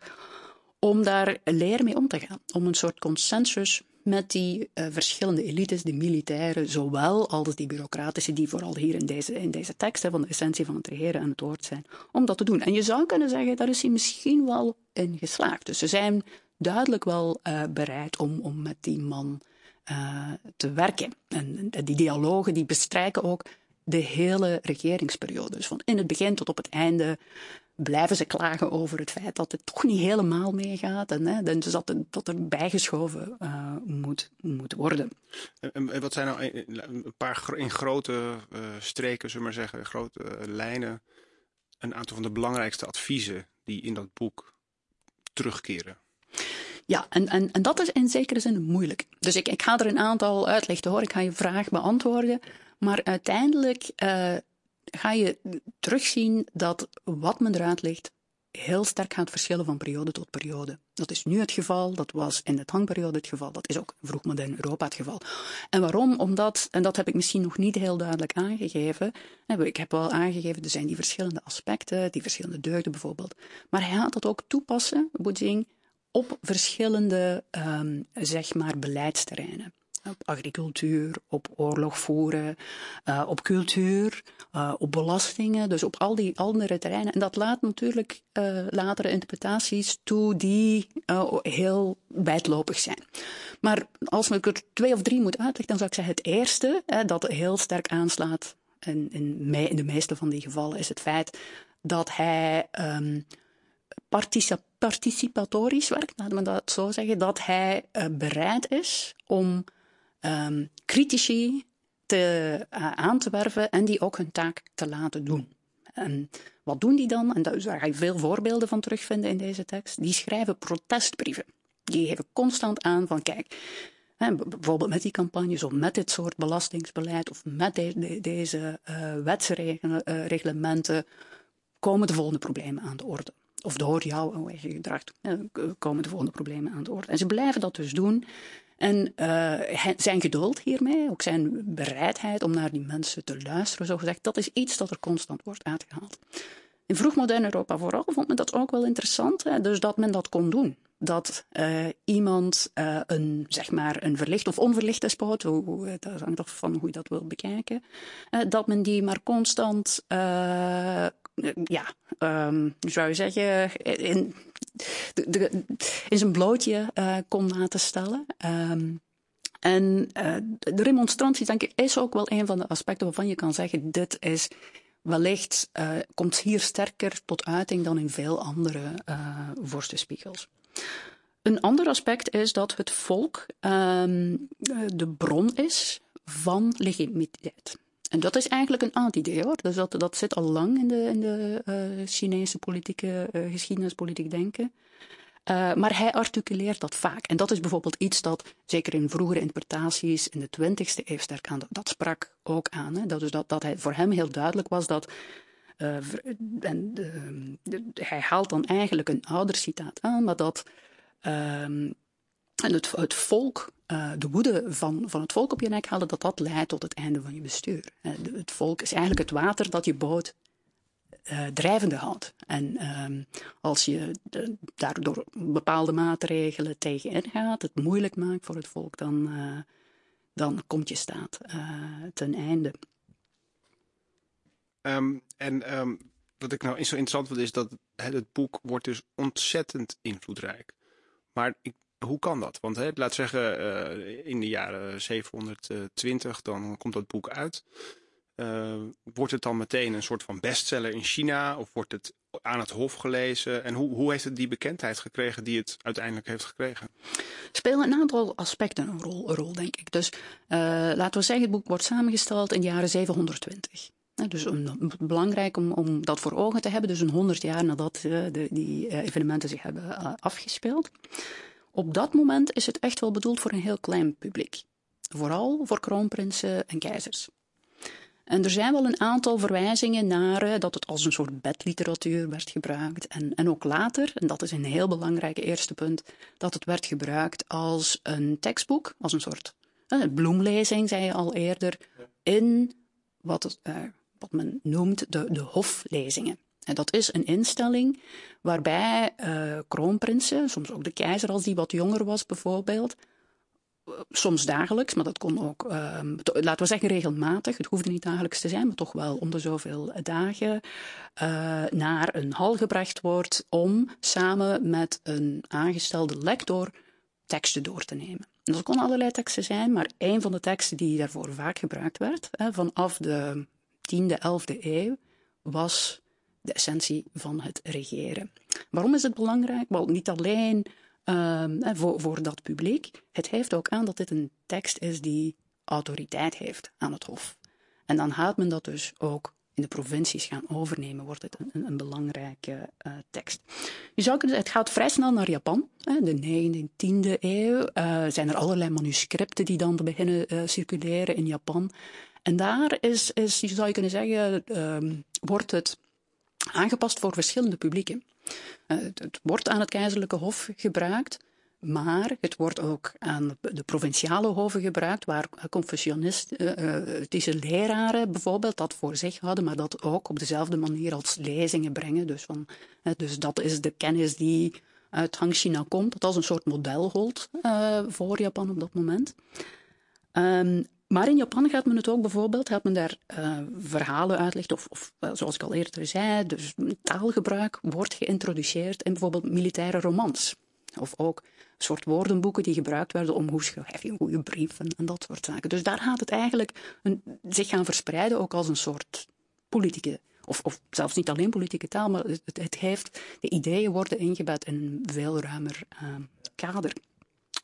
om daar leer mee om te gaan. Om een soort consensus met die uh, verschillende elites, de militairen, zowel als die bureaucratische, die vooral hier in deze, in deze tekst hè, van de essentie van het regeren aan het woord zijn, om dat te doen. En je zou kunnen zeggen, daar is hij misschien wel in geslaagd. Dus ze zijn duidelijk wel uh, bereid om, om met die man uh, te werken. En, en die dialogen die bestrijken ook de hele regeringsperiode. Dus van in het begin tot op het einde blijven ze klagen over het feit dat het toch niet helemaal meegaat en hè, dus dat, het, dat er bijgeschoven uh, moet, moet worden. En, wat zijn nou een paar in grote uh, streken, zullen we maar zeggen, grote uh, lijnen, een aantal van de belangrijkste adviezen die in dat boek terugkeren? Ja, en, en, en dat is in zekere zin moeilijk. Dus ik, ik ga er een aantal uitlichten hoor, ik ga je vraag beantwoorden. Maar uiteindelijk ga je terugzien dat wat men eruit ligt heel sterk gaat verschillen van periode tot periode. Dat is nu het geval, dat was in de hangperiode het geval, dat is ook vroeg modern Europa het geval. En waarom? Omdat, en dat heb ik misschien nog niet heel duidelijk aangegeven, ik heb wel aangegeven, er zijn die verschillende aspecten, die verschillende deugden bijvoorbeeld, maar hij gaat dat ook toepassen, Boedzing, op verschillende, um, zeg maar, beleidsterreinen op agricultuur, op oorlog voeren, uh, op cultuur, uh, op belastingen, dus op al die andere terreinen. En dat laat natuurlijk uh, latere interpretaties toe die heel wijdlopig zijn. Maar als ik er twee of drie moet uitleggen, dan zou ik zeggen het eerste, dat heel sterk aanslaat, en in, in de meeste van die gevallen, is het feit dat hij um, participatorisch werkt, laten we dat zo zeggen, dat hij bereid is om um, critici te, uh, aan te werven en die ook hun taak te laten doen. En wat doen die dan? En daar ga je veel voorbeelden van terugvinden in deze tekst. Die schrijven protestbrieven. Die geven constant aan van kijk, hè, bijvoorbeeld met die campagnes of met dit soort belastingsbeleid of met de, de, deze uh, wetsreglementen komen de volgende problemen aan de orde. Of door jouw eigen gedrag komen de volgende problemen aan de orde. En ze blijven dat dus doen. En uh, zijn geduld hiermee, ook zijn bereidheid om naar die mensen te luisteren, zo gezegd, dat is iets dat er constant wordt uitgehaald. In vroegmodern Europa vooral vond men dat ook wel interessant, hè? dus dat men dat kon doen. Dat uh, iemand uh, een, zeg maar, een verlicht of onverlicht despoot, hoe, hoe, dat hangt af van hoe je dat wil bekijken, dat men die maar constant, ja, um, zou je zeggen, in, in zijn blootje uh, kon laten stellen. Um, en uh, de remonstrantie, denk ik, is ook wel een van de aspecten waarvan je kan zeggen: dit is wellicht, uh, komt hier sterker tot uiting dan in veel andere uh, vorstenspiegels. Een ander aspect is dat het volk um, de bron is van legitimiteit. En dat is eigenlijk een oud-idee hoor. Dus dat, dat zit al lang in de, in de uh, Chinese politieke uh, geschiedenis, politiek denken. Uh, maar hij articuleert dat vaak. En dat is bijvoorbeeld iets dat, zeker in vroegere interpretaties in de 20e eeuw sterk aan, dat sprak ook aan. Hè? Dat, is dat, dat hij, voor hem heel duidelijk was dat. En hij haalt dan eigenlijk een ouder citaat aan, maar dat um, en het, volk, uh, de woede van, van het volk op je nek halen, dat dat leidt tot het einde van je bestuur. Uh, het volk is eigenlijk het water dat je boot uh, drijvende houdt. En ehm, als je daardoor bepaalde maatregelen tegen ingaat, het moeilijk maakt voor het volk, dan, dan komt je staat ten einde. Um, en um, wat ik nou zo interessant vind, is dat het boek wordt dus ontzettend invloedrijk. Maar ik hoe kan dat? Want hè, laat zeggen, uh, in de jaren 720, dan komt dat boek uit. Uh, wordt het dan meteen een soort van bestseller in China? Of wordt het aan het hof gelezen? En hoe, hoe heeft het die bekendheid gekregen die het uiteindelijk heeft gekregen? Spelen een aantal aspecten een rol, een rol denk ik. Dus uh, laten we zeggen, het boek wordt samengesteld in de jaren 720. Dus belangrijk om, om dat voor ogen te hebben. Dus een honderd jaar nadat de, die evenementen zich hebben afgespeeld. Op dat moment is het echt wel bedoeld voor een heel klein publiek. Vooral voor kroonprinsen en keizers. En er zijn wel een aantal verwijzingen naar eh, dat het als een soort bedliteratuur werd gebruikt. En, en ook later, en dat is een heel belangrijk eerste punt, dat het werd gebruikt als een tekstboek, als een soort uh, bloemlezing, zei je al eerder, in wat, het, uh, wat men noemt de, de hoflezingen. En dat is een instelling waarbij uh, kroonprinsen, soms ook de keizer als die wat jonger was bijvoorbeeld, uh, soms dagelijks, maar dat kon ook, uh, laten we zeggen regelmatig, het hoefde niet dagelijks te zijn, maar toch wel om de zoveel dagen, uh, naar een hal gebracht wordt om samen met een aangestelde lector teksten door te nemen. En dat kon allerlei teksten zijn, maar een van de teksten die daarvoor vaak gebruikt werd, hè, vanaf de 10e, 11e eeuw, was de essentie van het regeren. Waarom is het belangrijk? Wel, niet alleen ehm, voor, voor dat publiek. Het geeft ook aan dat dit een tekst is die autoriteit heeft aan het Hof. En dan gaat men dat dus ook in de provincies gaan overnemen, wordt het een, een belangrijke uh, tekst. Je zou kunnen, het gaat vrij snel naar Japan. Hè, de 9e, 10e eeuw uh, zijn er allerlei manuscripten die dan beginnen uh, circuleren in Japan. En daar is, is je zou je kunnen zeggen, ehm, wordt het aangepast voor verschillende publieken. Het, het wordt aan het keizerlijke hof gebruikt, maar het wordt ook aan de provinciale hoven gebruikt, waar confessionistische leraren bijvoorbeeld dat voor zich hadden, maar dat ook op dezelfde manier als lezingen brengen. Dus, van, dus dat is de kennis die uit Hangchina komt, dat als een soort model uh, voor Japan op dat moment. Um, maar in Japan gaat men het ook bijvoorbeeld, gaat men daar uh, verhalen uitleggen, of, of zoals ik al eerder zei, dus taalgebruik wordt geïntroduceerd in bijvoorbeeld militaire romans. Of ook soort woordenboeken die gebruikt werden om hoe schrijf je een goede brief en, dat soort zaken. Dus daar gaat het eigenlijk een, zich gaan verspreiden ook als een soort politieke, of, of zelfs niet alleen politieke taal, maar het, het, heeft, de ideeën worden ingebed in een veel ruimer uh, kader.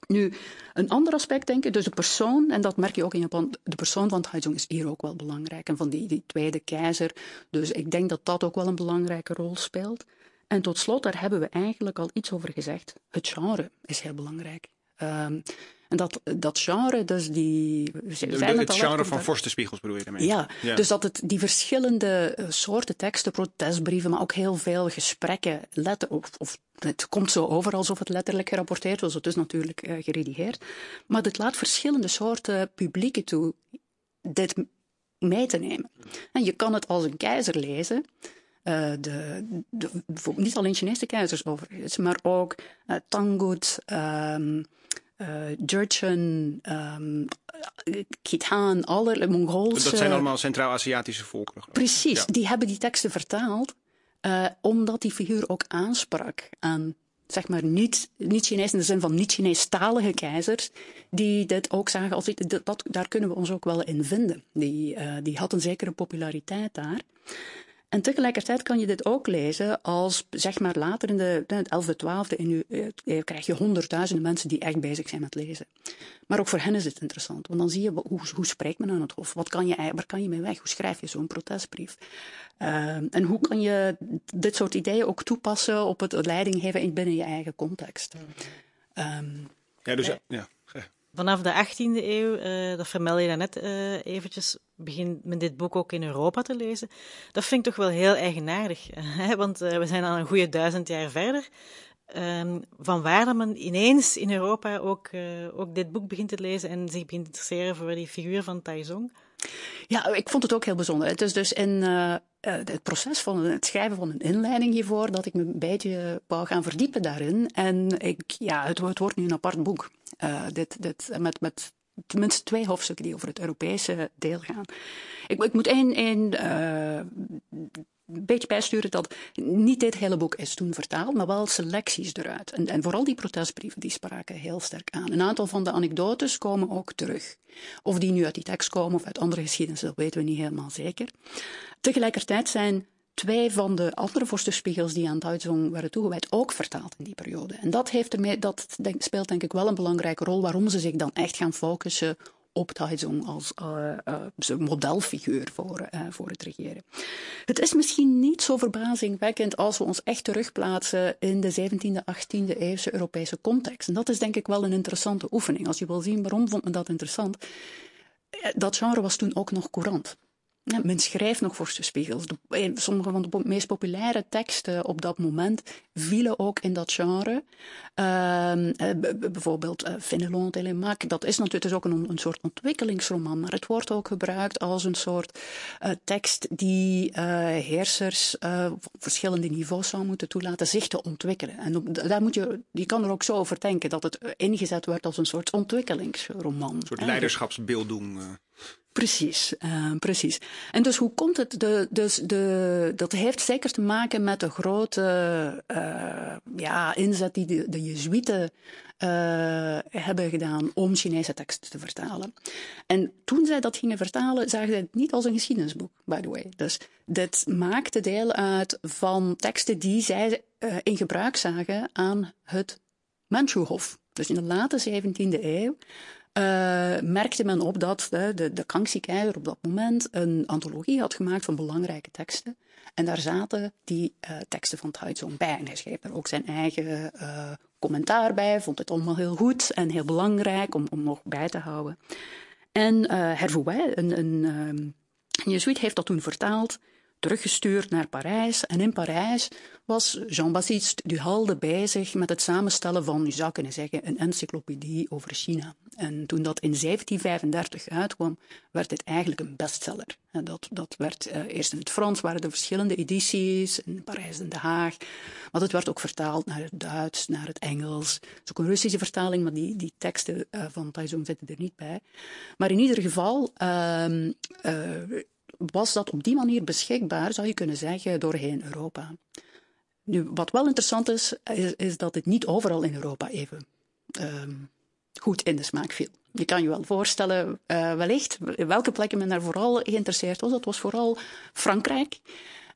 Nu, een ander aspect denk ik, dus de persoon, en dat merk je ook in Japan, de persoon van Taizong is hier ook wel belangrijk. En van die, die tweede keizer. Dus ik denk dat dat ook wel een belangrijke rol speelt. En tot slot, daar hebben we eigenlijk al iets over gezegd. Het genre is heel belangrijk. Um, en dat, dat genre, dus die... Zijn het, het genre van vorstenspiegels bedoel je daarmee? Ja, ja, dus dat het die verschillende uh, soorten teksten, protestbrieven, maar ook heel veel gesprekken, letten, of, of het komt zo over alsof het letterlijk gerapporteerd was, het is natuurlijk uh, geredigeerd, maar het laat verschillende soorten publieken toe dit mee te nemen. En je kan het als een keizer lezen, uh, de, de, niet alleen Chinese keizers overigens, maar ook uh, Tangut, um, uh, Jurchen, um, Khitan, alle Mongoolse... Dat zijn allemaal Centraal-Aziatische volkeren. Precies, ja. die hebben die teksten vertaald, uh, omdat die figuur ook aansprak aan zeg maar niet, niet Chinees in de zin van niet Chinees-talige keizers, die dit ook zagen als dat, dat, daar kunnen we ons ook wel in vinden. Die, uh, die had een zekere populariteit daar. En tegelijkertijd kan je dit ook lezen als, zeg maar, later in de, de 11e, 12e eeuw eh, krijg je honderdduizenden mensen die echt bezig zijn met lezen. Maar ook voor hen is het interessant, want dan zie je hoe, hoe spreekt men aan het hof? Wat kan je, waar kan je mee weg? Hoe schrijf je zo'n protestbrief? Uh, en hoe kan je dit soort ideeën ook toepassen op het leiding geven binnen je eigen context? Um, ja, dus ja. Vanaf de 18e eeuw, uh, dat vermeld je daarnet uh, eventjes, begint men dit boek ook in Europa te lezen. Dat vind ik toch wel heel eigenaardig, *laughs* hè? want uh, we zijn al een goede duizend jaar verder. Um, van waar dat men ineens in Europa ook, ook dit boek begint te lezen en zich begint te interesseren voor die figuur van Taizong. Ja, ik vond het ook heel bijzonder. Het is dus in uh, het proces van het schrijven van een inleiding hiervoor dat ik me een beetje wou gaan verdiepen daarin. En ik, ja, het, wordt nu een apart boek. Dit, dit, met, met tenminste twee hoofdstukken die over het Europese deel gaan. Ik, ik moet één, een beetje bijsturen dat niet dit hele boek is toen vertaald, maar wel selecties eruit. En, en vooral die protestbrieven, die spraken heel sterk aan. Een aantal van de anekdotes komen ook terug. Of die nu uit die tekst komen of uit andere geschiedenis, dat weten we niet helemaal zeker. Tegelijkertijd zijn twee van de andere vorstenspiegels die aan Taizong werden toegewijd ook vertaald in die periode. En dat, heeft ermee, dat speelt denk ik wel een belangrijke rol waarom ze zich dan echt gaan focussen op Taizong als uh, modelfiguur voor, uh, voor het regeren. Het is misschien niet zo verbazingwekkend als we ons echt terugplaatsen in de 17e, 18e eeuwse Europese context. En dat is denk ik wel een interessante oefening. Als je wil zien waarom vond men dat interessant. Dat genre was toen ook nog courant. Ja, men schrijft nog vorstenspiegels. Eh, sommige van de meest populaire teksten op dat moment vielen ook in dat genre. Uh, bijvoorbeeld uh, Fénelon Télémaque. Dat is natuurlijk is ook een, een, soort ontwikkelingsroman, maar het wordt ook gebruikt als een soort uh, tekst die heersers op verschillende niveaus zou moeten toelaten zich te ontwikkelen. En op, daar moet je, je kan er ook zo over denken dat het ingezet wordt als een soort ontwikkelingsroman. Een soort leiderschapsbeelddoen. Precies, uh, precies. En dus hoe komt het? De, dus de, dat heeft zeker te maken met de grote uh, ja, inzet die de, de Jezuïeten uh, hebben gedaan om Chinese teksten te vertalen. En toen zij dat gingen vertalen, zagen zij het niet als een geschiedenisboek, by the way. Dus dit maakte deel uit van teksten die zij in gebruik zagen aan het Manchuhof. Dus in de late 17e eeuw uh, merkte men op dat de, de, de op dat moment een antologie had gemaakt van belangrijke teksten. En daar zaten die uh, teksten van Taizong bij. En hij schreef er ook zijn eigen uh, commentaar bij, vond het allemaal heel goed en heel belangrijk om, om nog bij te houden. En uh, Hervouet, een, een, een jezuïet, heeft dat toen vertaald teruggestuurd naar Parijs. En in Parijs was Jean-Baptiste Duhalde bezig met het samenstellen van, je zou kunnen zeggen, een encyclopedie over China. En toen dat in 1735 uitkwam, werd dit eigenlijk een bestseller. En dat, dat werd uh, eerst in het Frans, waren er verschillende edities, in Parijs en Den Haag. Maar het werd ook vertaald naar het Duits, naar het Engels. Het is ook een Russische vertaling, maar die, die teksten uh, van Taizong zitten er niet bij. Maar in ieder geval... Uh, was dat op die manier beschikbaar, zou je kunnen zeggen, doorheen Europa. Nu, wat wel interessant is, is, is dat het niet overal in Europa even um, goed in de smaak viel. Je kan je wel voorstellen, uh, wellicht, welke plekken men daar vooral geïnteresseerd was. Dat was vooral Frankrijk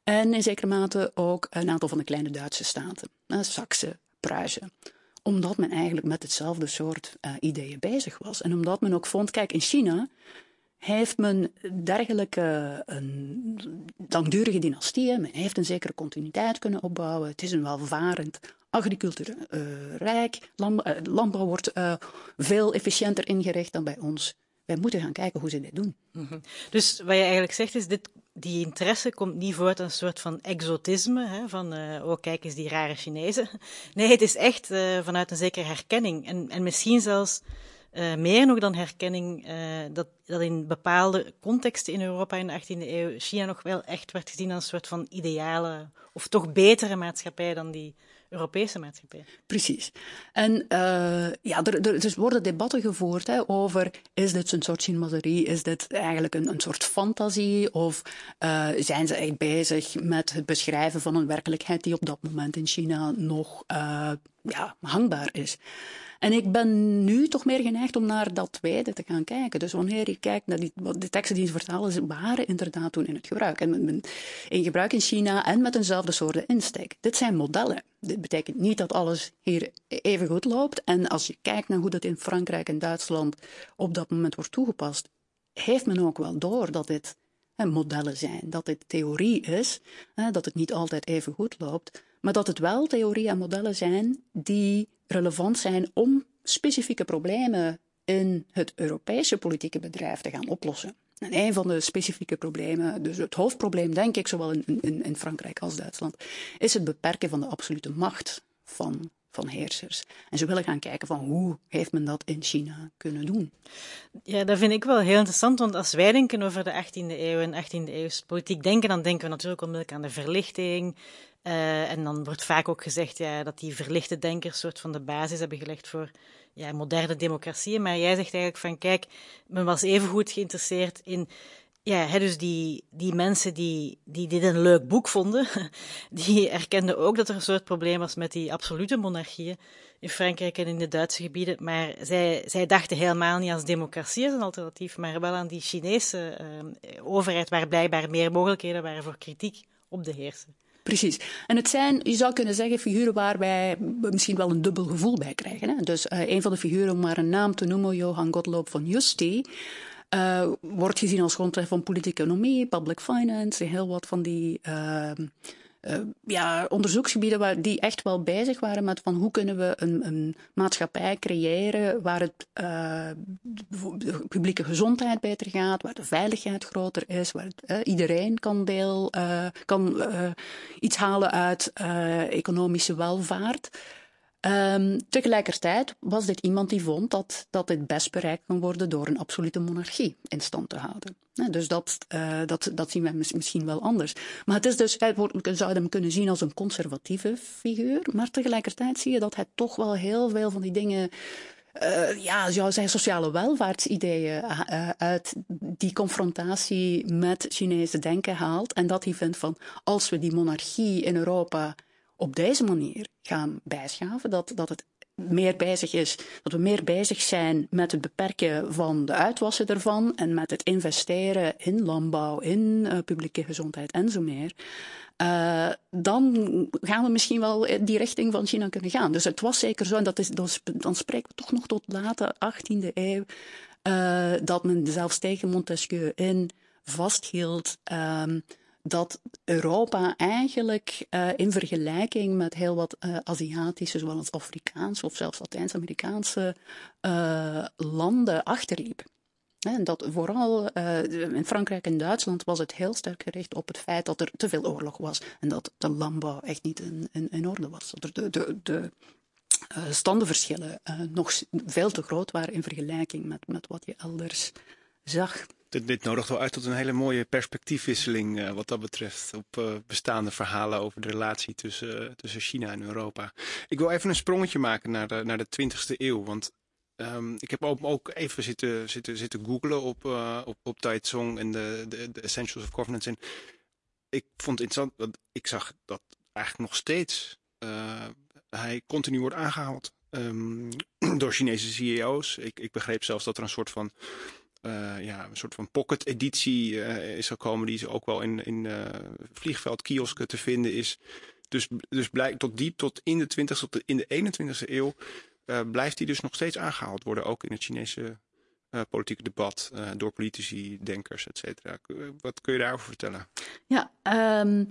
en in zekere mate ook een aantal van de kleine Duitse staten. Uh, Saxe, Pruisen omdat men eigenlijk met hetzelfde soort uh, ideeën bezig was. En omdat men ook vond, kijk, in China heeft men dergelijke een langdurige dynastieën, men heeft een zekere continuïteit kunnen opbouwen. Het is een welvarend agricultuur rijk, landbouw, uh, landbouw wordt uh, veel efficiënter ingericht dan bij ons. Wij moeten gaan kijken hoe ze dit doen. -hmm. Dus wat je eigenlijk zegt is, dit, die interesse komt niet voort uit een soort van exotisme, hè, van oh kijk eens die rare Chinezen. *laughs* Nee, het is echt vanuit een zekere herkenning en, en misschien zelfs uh, meer nog dan herkenning uh, dat, dat in bepaalde contexten in Europa in de 18e eeuw China nog wel echt werd gezien als een soort van ideale of toch betere maatschappij dan die Europese maatschappij. Precies. En uh, ja, er, er, er, worden debatten gevoerd hè, over is dit een soort chinoiserie, is dit eigenlijk een, een soort fantasie of zijn ze echt bezig met het beschrijven van een werkelijkheid die op dat moment in China nog ja, hangbaar is. En ik ben nu toch meer geneigd om naar dat tweede te gaan kijken. Dus wanneer je kijkt naar die, de teksten die ze vertalen, waren inderdaad toen in het gebruik. En in gebruik in China en met eenzelfde soort insteek. Dit zijn modellen. Dit betekent niet dat alles hier even goed loopt. En als je kijkt naar hoe dat in Frankrijk en Duitsland op dat moment wordt toegepast, heeft men ook wel door dat dit modellen zijn, dat dit theorie is, hè, dat het niet altijd even goed loopt, maar dat het wel theorie en modellen zijn die relevant zijn om specifieke problemen in het Europese politieke bedrijf te gaan oplossen. En een van de specifieke problemen, dus het hoofdprobleem, denk ik, zowel in, in, in Frankrijk als Duitsland, is het beperken van de absolute macht van, van heersers. En ze willen gaan kijken van hoe heeft men dat in China kunnen doen. Ja, dat vind ik wel heel interessant, want als wij denken over de 18e eeuw en 18e eeuwse politiek denken, dan denken we natuurlijk onmiddellijk aan de verlichting, uh, en dan wordt vaak ook gezegd ja, dat die verlichte denkers soort van de basis hebben gelegd voor ja, moderne democratieën. Maar jij zegt eigenlijk van kijk, men was evengoed geïnteresseerd in ja, hè, dus die, die mensen die, die dit een leuk boek vonden, *laughs* die erkenden ook dat er een soort probleem was met die absolute monarchieën in Frankrijk en in de Duitse gebieden. Maar zij, zij dachten helemaal niet aan democratie als een alternatief, maar wel aan die Chinese uh, overheid, waar blijkbaar meer mogelijkheden waren voor kritiek op de heerser. Precies. En het zijn, je zou kunnen zeggen, figuren waar wij misschien wel een dubbel gevoel bij krijgen. Hè? Dus uh, een van de figuren, om maar een naam te noemen, Johan Gottlob van Justi, uh, wordt gezien als grondweg van politieke economie, public finance, heel wat van die uh, uh, ja, onderzoeksgebieden waar, die echt wel bezig waren met van hoe kunnen we een, een maatschappij creëren waar het uh, de publieke gezondheid beter gaat, waar de veiligheid groter is, waar het, uh, iedereen kan deel kan iets halen uit economische welvaart. Um, tegelijkertijd was dit iemand die vond dat, dat dit best bereikt kan worden door een absolute monarchie in stand te houden. dus dat, uh, dat, dat zien wij misschien wel anders. Maar het is dus, wij zouden hem kunnen zien als een conservatieve figuur, maar tegelijkertijd zie je dat hij toch wel heel veel van die dingen uh, ja, zou zijn sociale welvaartsideeën uh, uit die confrontatie met Chinese denken haalt. En dat hij vindt van als we die monarchie in Europa op deze manier gaan bijschaven, dat, dat het meer bezig is, dat we meer bezig zijn met het beperken van de uitwassen ervan en met het investeren in landbouw, in uh, publieke gezondheid en zo meer. Uh, dan gaan we misschien wel die richting van China kunnen gaan. Dus het was zeker zo, en dat is, dan spreken we toch nog tot late 18e eeuw, uh, dat men zelfs tegen Montesquieu in vasthield. Um, dat Europa eigenlijk uh, in vergelijking met heel wat uh, Aziatische, zowel als Afrikaanse of zelfs Latijns-Amerikaanse uh, landen achterliep. En dat vooral in Frankrijk en Duitsland was het heel sterk gericht op het feit dat er te veel oorlog was en dat de landbouw echt niet in orde was. Dat er de, de, de standenverschillen nog veel te groot waren in vergelijking met, met wat je elders zag. Dit, dit nodigt wel uit tot een hele mooie perspectiefwisseling uh, wat dat betreft op uh, bestaande verhalen over de relatie tussen, uh, tussen China en Europa. Ik wil even een sprongetje maken naar de, naar de 20e eeuw, want um, ik heb ook, even zitten, zitten, zitten googlen op, op, op Taizong en de, de, Essentials of Governance. En ik vond het interessant, want ik zag dat eigenlijk nog steeds hij continu wordt aangehaald um, *clears throat* door Chinese CEO's. Ik, ik begreep zelfs dat er een soort van uh, ja, een soort van pocket editie uh, is gekomen. Die is ook wel in, in uh, vliegveldkiosken te vinden is. Dus, dus blijkt tot diep tot in de 20 tot in de 21ste eeuw blijft die dus nog steeds aangehaald worden. Ook in het Chinese politieke debat door politici, denkers, et cetera. Wat kun je daarover vertellen? Ja, um,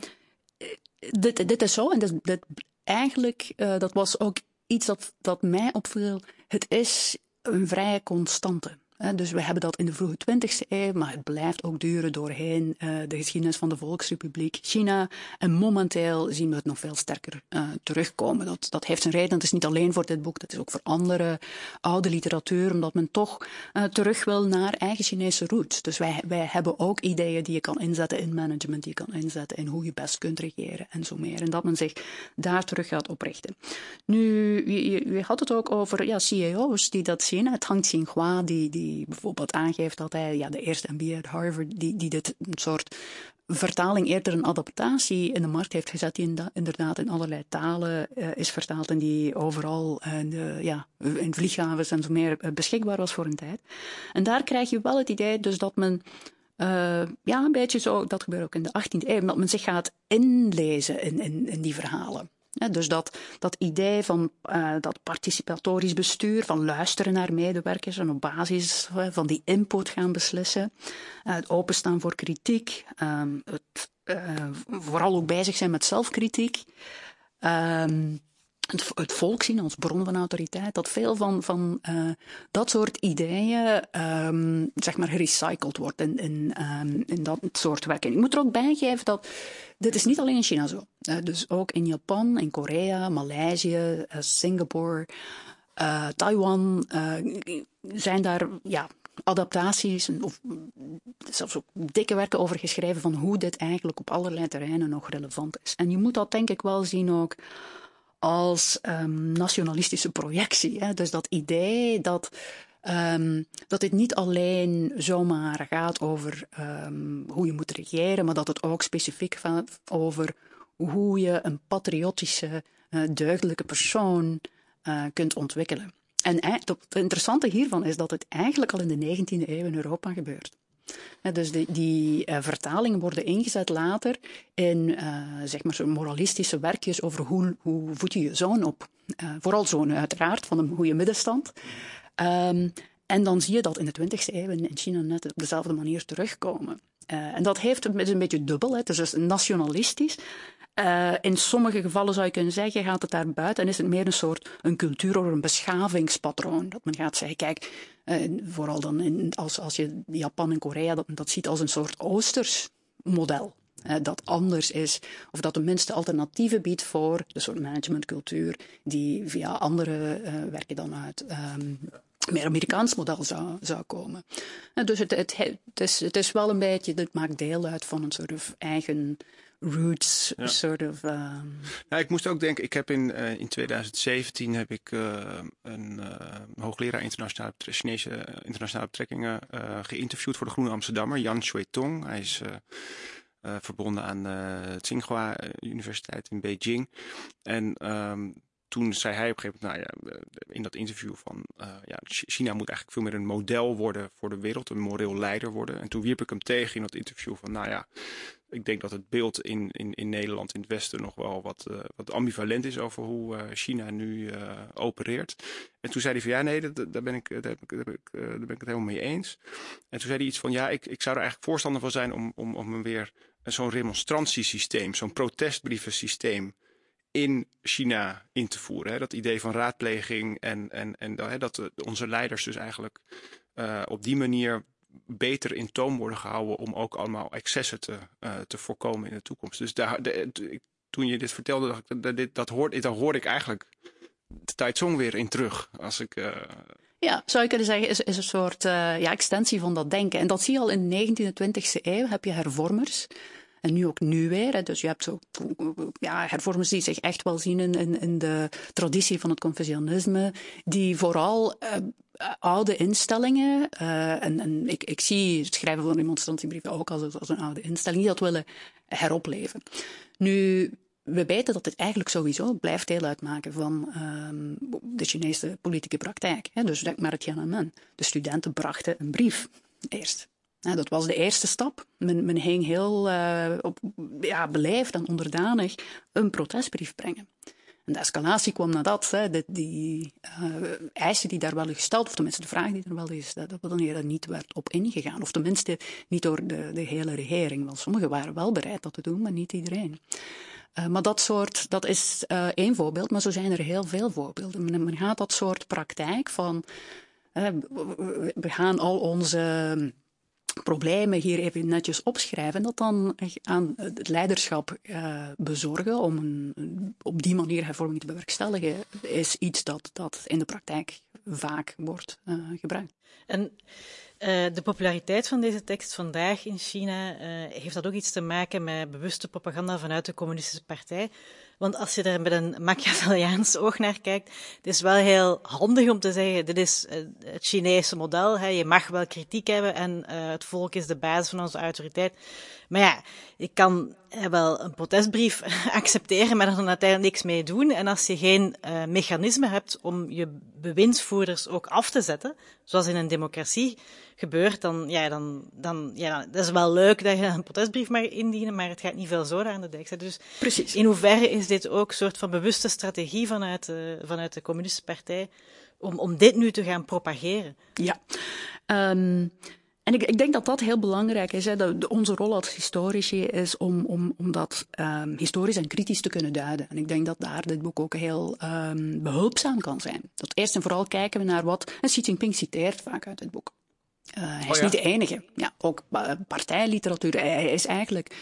dit, dit is zo. En dit, dit eigenlijk, dat was ook iets dat, dat mij opviel. Het is een vrij constante. Dus we hebben dat in de vroege 20e eeuw, maar het blijft ook duren doorheen uh, de geschiedenis van de Volksrepubliek China. En momenteel zien we het nog veel sterker uh, terugkomen. Dat, dat heeft zijn reden. Het is niet alleen voor dit boek, dat is ook voor andere oude literatuur, omdat men toch uh, terug wil naar eigen Chinese roots. Dus wij, wij hebben ook ideeën die je kan inzetten in management, die je kan inzetten in hoe je best kunt regeren en zo meer. En dat men zich daar terug gaat oprichten. Nu, je, had het ook over ja, CEO's die dat zien. Het Hang Xinghua, die, die die bijvoorbeeld aangeeft dat hij ja, de eerste MBA uit Harvard, die, die dit een soort vertaling eerder een adaptatie in de markt heeft gezet, die inderdaad in allerlei talen uh, is vertaald en die overal uh, de, ja, in vlieghavens en zo meer uh, beschikbaar was voor een tijd. En daar krijg je wel het idee dus dat men ja, een beetje zo, dat gebeurt ook in de 18e eeuw, dat men zich gaat inlezen in, in, in die verhalen. Dus dat, dat idee van uh, dat participatorisch bestuur, van luisteren naar medewerkers en op basis van die input gaan beslissen, uh, het openstaan voor kritiek, um, het vooral ook bezig zijn met zelfkritiek. Um, het, volk zien als bron van autoriteit, dat veel van, van uh, dat soort ideeën um, zeg maar gerecycled wordt in, in, um, in dat soort werken. Ik moet er ook bijgeven dat dit is niet alleen in China zo. Uh, dus ook in Japan, in Korea, Maleisië, uh, Singapore, Taiwan zijn daar ja, adaptaties of zelfs ook dikke werken over geschreven van hoe dit eigenlijk op allerlei terreinen nog relevant is. En je moet dat denk ik wel zien ook als um, nationalistische projectie. Hè? Dus dat idee dat, um, dat dit niet alleen zomaar gaat over um, hoe je moet regeren, maar dat het ook specifiek gaat over hoe je een patriotische, uh, deugdelijke persoon uh, kunt ontwikkelen. En het interessante hiervan is dat het eigenlijk al in de 19e eeuw in Europa gebeurt. Dus die, die uh, vertalingen worden ingezet later in uh, zeg maar moralistische werkjes over hoe, hoe voed je je zoon op. Uh, vooral zoon uiteraard, van een goede middenstand. Um, en dan zie je dat in de 20e eeuw in China net op dezelfde manier terugkomen. en dat heeft, is een beetje dubbel. Hè. Het is dus nationalistisch. Uh, in sommige gevallen zou je kunnen zeggen, gaat het daar buiten en is het meer een soort een cultuur of een beschavingspatroon. Dat men gaat zeggen, kijk, uh, vooral dan in, als, als je Japan en Korea dat, dat ziet als een soort oosters model. Dat anders is, of dat tenminste alternatieven biedt voor de soort managementcultuur die via andere werken dan uit um, meer Amerikaans model zou, zou komen. En dus het, het, het, is, het is wel een beetje, dit maakt deel uit van een soort eigen roots soort of. Um... Nou, ik moest ook denken, ik heb in, uh, in 2017 heb ik uh, een uh, hoogleraar internationale, Chinese internationale betrekkingen geïnterviewd voor de Groene Amsterdammer, Jan Shui-tong. Hij is verbonden aan de Tsinghua Universiteit in Beijing. En um, toen zei hij op een gegeven moment, nou ja, in dat interview van, ja, China moet eigenlijk veel meer een model worden voor de wereld, een moreel leider worden. En toen wierp ik hem tegen in dat interview van, nou ja, ik denk dat het beeld in, in, in Nederland, in het Westen, nog wel wat, uh, wat ambivalent is over hoe uh, China nu uh, opereert. En toen zei hij van ja, nee, daar, ben ik, daar, ik, ben ik, daar ben ik het helemaal mee eens. En toen zei hij iets van ja, ik, ik zou er eigenlijk voorstander van zijn om, om, om weer zo'n remonstrantiesysteem, zo'n protestbrievensysteem in China in te voeren. Hè? Dat idee van raadpleging en, en, en hè, dat onze leiders dus eigenlijk op die manier beter in toom worden gehouden om ook allemaal excessen te, uh, te voorkomen in de toekomst. Dus daar, toen je dit vertelde, dacht ik, dat, dit, dat hoort, daar hoor ik eigenlijk de Taizong weer in terug. Als ik, uh... Ja, zou je kunnen zeggen, is, is een soort uh, ja, extensie van dat denken. En dat zie je al in de 19e en 20e eeuw, heb je hervormers. En nu ook nu weer. Dus je hebt zo, ja, hervormers die zich echt wel zien in, in, de traditie van het Confucianisme, die vooral uh, oude instellingen, uh, en, ik, ik, zie het schrijven van demonstrantiebrieven ook als, als een oude instelling, die dat willen heropleven. Nu, we weten dat het eigenlijk sowieso blijft deel uitmaken van um, de Chinese politieke praktijk. Hè. Dus denk maar het Tiananmen. De studenten brachten een brief eerst. Dat was de eerste stap. Men, men ging heel uh, op, ja, beleefd en onderdanig een protestbrief brengen. En de escalatie kwam nadat hè, de, die uh, eisen die daar wel gesteld, of tenminste de vraag die er wel is, dat er niet werd op ingegaan. Of tenminste niet door de, de hele regering. Want sommigen waren wel bereid dat te doen, maar niet iedereen. Uh, maar dat soort, dat is één voorbeeld, maar zo zijn er heel veel voorbeelden. Men, men gaat dat soort praktijk van, we gaan al onze problemen hier even netjes opschrijven en dat dan aan het leiderschap uh, bezorgen om een, op die manier hervorming te bewerkstelligen, is iets dat, dat in de praktijk vaak wordt uh, gebruikt. En uh, de populariteit van deze tekst vandaag in China, heeft dat ook iets te maken met bewuste propaganda vanuit de communistische partij? Want als je er met een Machiavelliaans oog naar kijkt, het is wel heel handig om te zeggen, dit is eh, het Chinese model. Hè. Je mag wel kritiek hebben en uh, het volk is de basis van onze autoriteit. Maar ja, ik kan eh, wel een protestbrief *laughs* accepteren, maar er dan uiteindelijk niks mee doen. En als je geen uh, mechanisme hebt om je bewindsvoerders ook af te zetten, zoals in een democratie gebeurt, dan, ja, dan, dan, ja, dat is wel leuk dat je een protestbrief mag indienen, maar het gaat niet veel zo aan de dijk zetten. Dus Precies. in hoeverre is dit ook een soort van bewuste strategie vanuit, de, vanuit de communistische partij om, om dit nu te gaan propageren? Ja. Um... En ik, ik, denk dat dat heel belangrijk is. Hè. De, onze rol als historici is om, om, om dat um, historisch en kritisch te kunnen duiden. En ik denk dat daar dit boek ook heel um, behulpzaam kan zijn. Dat eerst en vooral kijken we naar wat. En Xi Jinping citeert vaak uit het boek. Uh, hij is oh ja? niet de enige. Ja, ook partijliteratuur. Hij is eigenlijk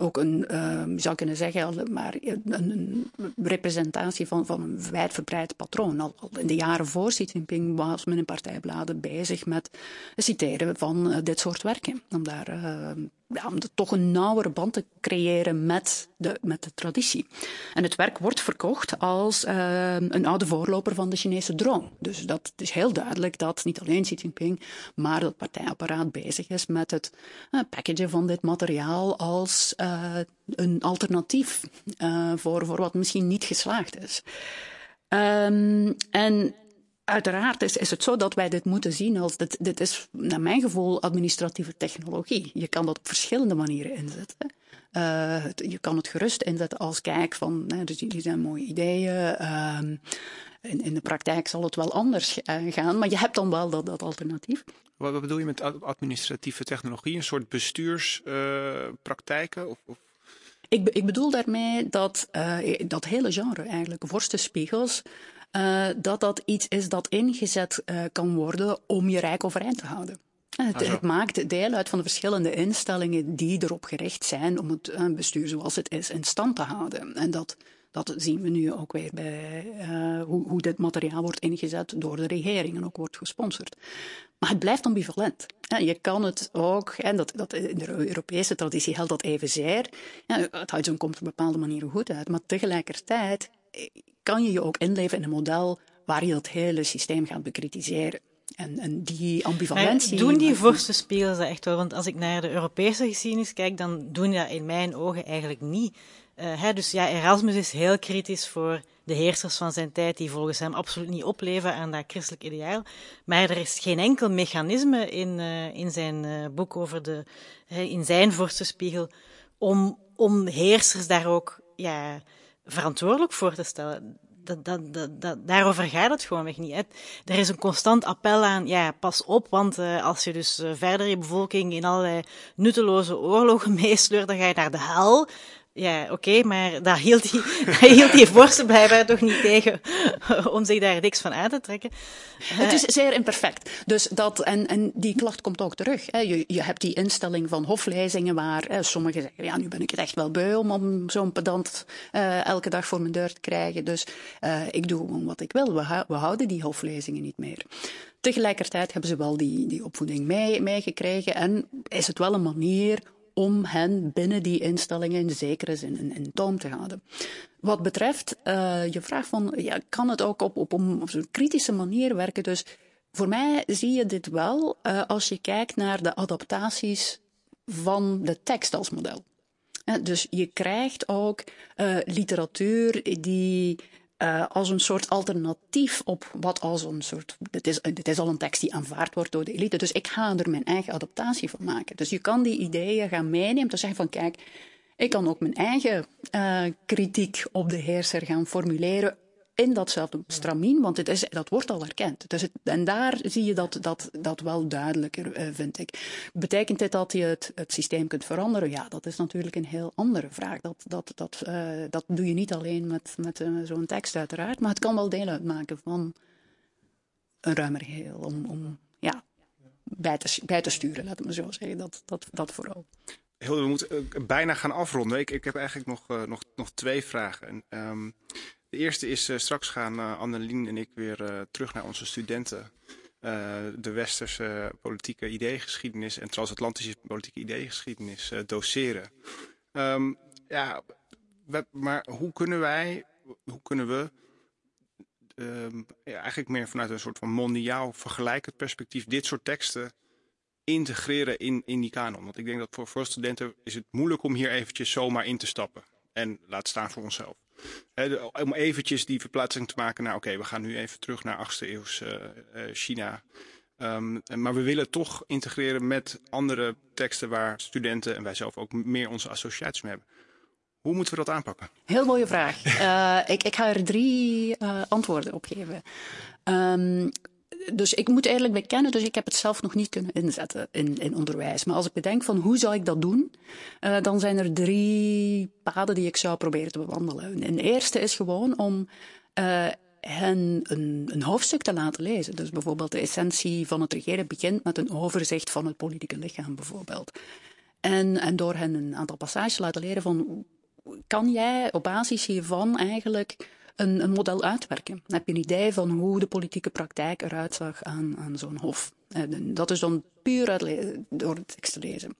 ook een, uh, je zou kunnen zeggen, maar een, een, representatie van, van een wijdverbreid patroon. Al, in de jaren voor Xi Jinping was men in partijbladen bezig met het citeren van uh, dit soort werken. Om daar uh, om toch een nauwere band te creëren met de, met de traditie. En het werk wordt verkocht als uh, een oude voorloper van de Chinese droom. Dus dat is heel duidelijk dat niet alleen Xi Jinping, maar het partijapparaat bezig is met het uh, packagen van dit materiaal als uh, een alternatief voor, voor wat misschien niet geslaagd is. Um, en Uiteraard is, is het zo dat wij dit moeten zien als dit, dit is naar mijn gevoel administratieve technologie. Je kan dat op verschillende manieren inzetten. Uh, je kan het gerust inzetten als kijk van, hè, dus die zijn mooie ideeën. Uh, in, in, de praktijk zal het wel anders uh, gaan, maar je hebt dan wel dat, dat alternatief. Wat, wat bedoel je met administratieve technologie? Een soort bestuurspraktijken? of, of? Ik, ik, bedoel daarmee dat dat hele genre eigenlijk, vorstenspiegels, uh, dat dat iets is dat ingezet uh, kan worden om je rijk overeind te houden. Het, het, maakt deel uit van de verschillende instellingen die erop gericht zijn om het bestuur zoals het is in stand te houden. En dat Dat zien we nu ook weer bij uh, hoe, hoe dit materiaal wordt ingezet door de regering en ook wordt gesponsord. Maar het blijft ambivalent. Je kan het ook, en dat, dat in de Europese traditie geldt dat evenzeer. Het huizen komt op bepaalde manieren goed uit, maar tegelijkertijd eh, kan je je ook inleven in een model waar je dat hele systeem gaat bekritiseren. En, en die ambivalentie. Maar doen die dat echt wel? Want als ik naar de Europese geschiedenis kijk, dan doen die dat in mijn ogen eigenlijk niet. Uh, hè, dus ja, Erasmus is heel kritisch voor de heersers van zijn tijd, die volgens hem absoluut niet opleven aan dat christelijk ideaal. Maar er is geen enkel mechanisme in, uh, in zijn uh, boek over de, in zijn vorstenspiegel, om, om heersers daar ook ja, verantwoordelijk voor te stellen dat, dat, dat, dat, daarover gaat het gewoonweg niet. Hè. Er is een constant appel aan, ja, pas op, want uh, als je dus uh, verder je bevolking in allerlei nutteloze oorlogen *laughs* meesleurt, dan ga je naar de hel. Ja, oké, okay, maar daar hield die, daar *laughs* hield die vorsten blijkbaar toch niet tegen *laughs* om zich daar niks van aan te trekken. Het is zeer imperfect. Dus dat, en, en die klacht komt ook terug. Hè. Je, je hebt die instelling van hoflezingen waar hè, sommigen zeggen, ja, nu ben ik het echt wel beu om, om zo'n pedant uh, elke dag voor mijn deur te krijgen. Dus uh, ik doe gewoon wat ik wil. We, we houden die hoflezingen niet meer. Tegelijkertijd hebben ze wel die, die opvoeding meegekregen mee en is het wel een manier om hen binnen die instellingen in zekere zin in, in toom te houden. Wat betreft uh, je vraag van, ja, kan het ook op, op, op kritische manier werken? Dus voor mij zie je dit wel uh, als je kijkt naar de adaptaties van de tekst als model. dus je krijgt ook literatuur die uh, als een soort alternatief op wat als een soort. Dit is, dit is al een tekst die aanvaard wordt door de elite. Dus ik ga er mijn eigen adaptatie van maken. Dus je kan die ideeën gaan meenemen. Te zeggen van kijk, ik kan ook mijn eigen uh, kritiek op de heerser gaan formuleren in datzelfde stramien, want het is, dat wordt al erkend. Dus het, en daar zie je dat, dat, dat wel duidelijker, uh, vind ik. Betekent dit dat je het, het systeem kunt veranderen? Ja, dat is natuurlijk een heel andere vraag. Dat, dat, dat, uh, dat doe je niet alleen met, met uh, zo'n tekst, uiteraard, maar het kan wel deel uitmaken van een ruimer geheel. Om, om ja, bij, te, bij te sturen, laten we zo zeggen. Dat, dat, dat vooral. Hilde, we moeten bijna gaan afronden. Ik, ik heb eigenlijk nog, nog, nog twee vragen. Um, de eerste is, uh, straks gaan uh, Annelien en ik weer uh, terug naar onze studenten. de westerse politieke ideeëngeschiedenis en transatlantische politieke ideeëngeschiedenis doseren. Um, ja, maar hoe kunnen wij, hoe kunnen we ja, eigenlijk meer vanuit een soort van mondiaal vergelijkend perspectief dit soort teksten integreren in, in die kanon? Want ik denk dat voor veel studenten is het moeilijk om hier eventjes zomaar in te stappen. En laat staan voor onszelf om eventjes die verplaatsing te maken naar, oké, we gaan nu even terug naar 8e eeuws uh, China. Um, maar we willen toch integreren met andere teksten waar studenten en wij zelf ook meer onze associaties mee hebben. Hoe moeten we dat aanpakken? Heel mooie vraag. Uh, *laughs* ik, ik, ga er drie antwoorden op geven. Um, dus ik moet eerlijk bekennen, dus ik heb het zelf nog niet kunnen inzetten in, in onderwijs. Maar als ik bedenk van hoe zou ik dat doen, uh, dan zijn er drie paden die ik zou proberen te bewandelen. En eerste is gewoon om uh, hen een, een, hoofdstuk te laten lezen. Dus bijvoorbeeld de essentie van het regeren begint met een overzicht van het politieke lichaam bijvoorbeeld. En, en door hen een aantal passages te laten leren van, kan jij op basis hiervan eigenlijk een, een, model uitwerken. Dan heb je een idee van hoe de politieke praktijk eruit zag aan, aan zo'n hof. En dat is dan puur door het tekst te lezen.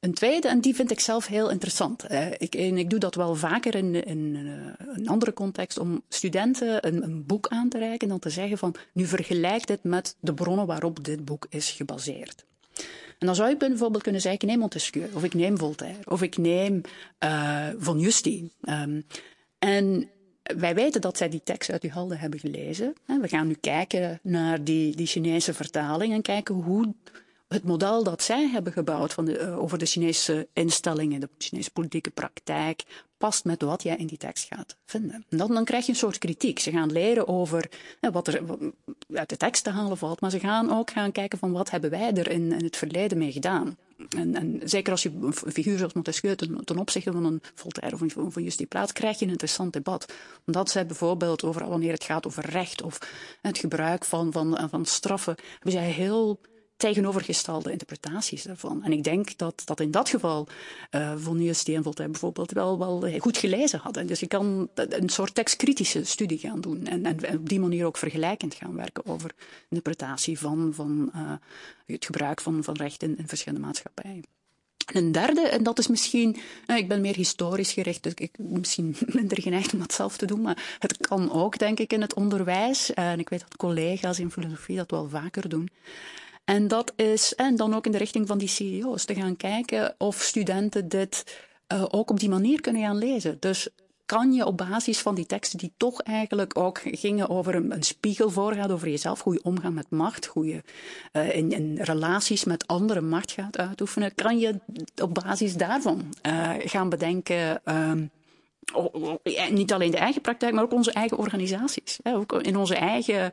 Een tweede, en die vind ik zelf heel interessant. Ik, en ik doe dat wel vaker in, eh, een andere context, om studenten een, een, boek aan te reiken en dan te zeggen van, nu vergelijk dit met de bronnen waarop dit boek is gebaseerd. En dan zou ik bijvoorbeeld kunnen zeggen, ik neem Montesquieu, of ik neem Voltaire, of ik neem uh, Von Justin. Um, en wij weten dat zij die tekst uit uw handen hebben gelezen. We gaan nu kijken naar die, die Chinese vertaling en kijken hoe het model dat zij hebben gebouwd van de, uh, over de Chinese instellingen, de Chinese politieke praktijk, past met wat jij in die tekst gaat vinden. En dan, dan krijg je een soort kritiek. Ze gaan leren over wat er uit de tekst te halen valt, maar ze gaan ook gaan kijken van wat hebben wij er in, in het verleden mee gedaan. En, en, zeker als je een figuur zoals Montesquieu ten, opzichte van een Voltaire of een van Justie plaats, krijg je een interessant debat. Omdat zij bijvoorbeeld over wanneer het gaat over recht of het gebruik van, van, van straffen, hebben zij heel tegenovergestelde interpretaties daarvan. En ik denk dat, dat in dat geval uh, Von Steenvold bijvoorbeeld wel, wel goed gelezen hadden. Dus je kan een soort tekstkritische studie gaan doen en, en, op die manier ook vergelijkend gaan werken over interpretatie van, van uh, het gebruik van, van recht in, in verschillende maatschappijen. Een derde, en dat is misschien, ik ben meer historisch gericht, dus ik misschien *laughs* minder geneigd om dat zelf te doen, maar het kan ook, denk ik, in het onderwijs. En ik weet dat collega's in filosofie dat wel vaker doen. En dat is, en dan ook in de richting van die CEO's, te gaan kijken of studenten dit uh, ook op die manier kunnen gaan lezen. Dus kan je op basis van die teksten die toch eigenlijk ook gingen over een, een spiegel voorgaan over jezelf, hoe je omgaat met macht, hoe je uh, in, in, relaties met andere macht gaat uitoefenen, kan je op basis daarvan uh, gaan bedenken. Um, niet alleen de eigen praktijk, maar ook onze eigen organisaties. Ook in onze eigen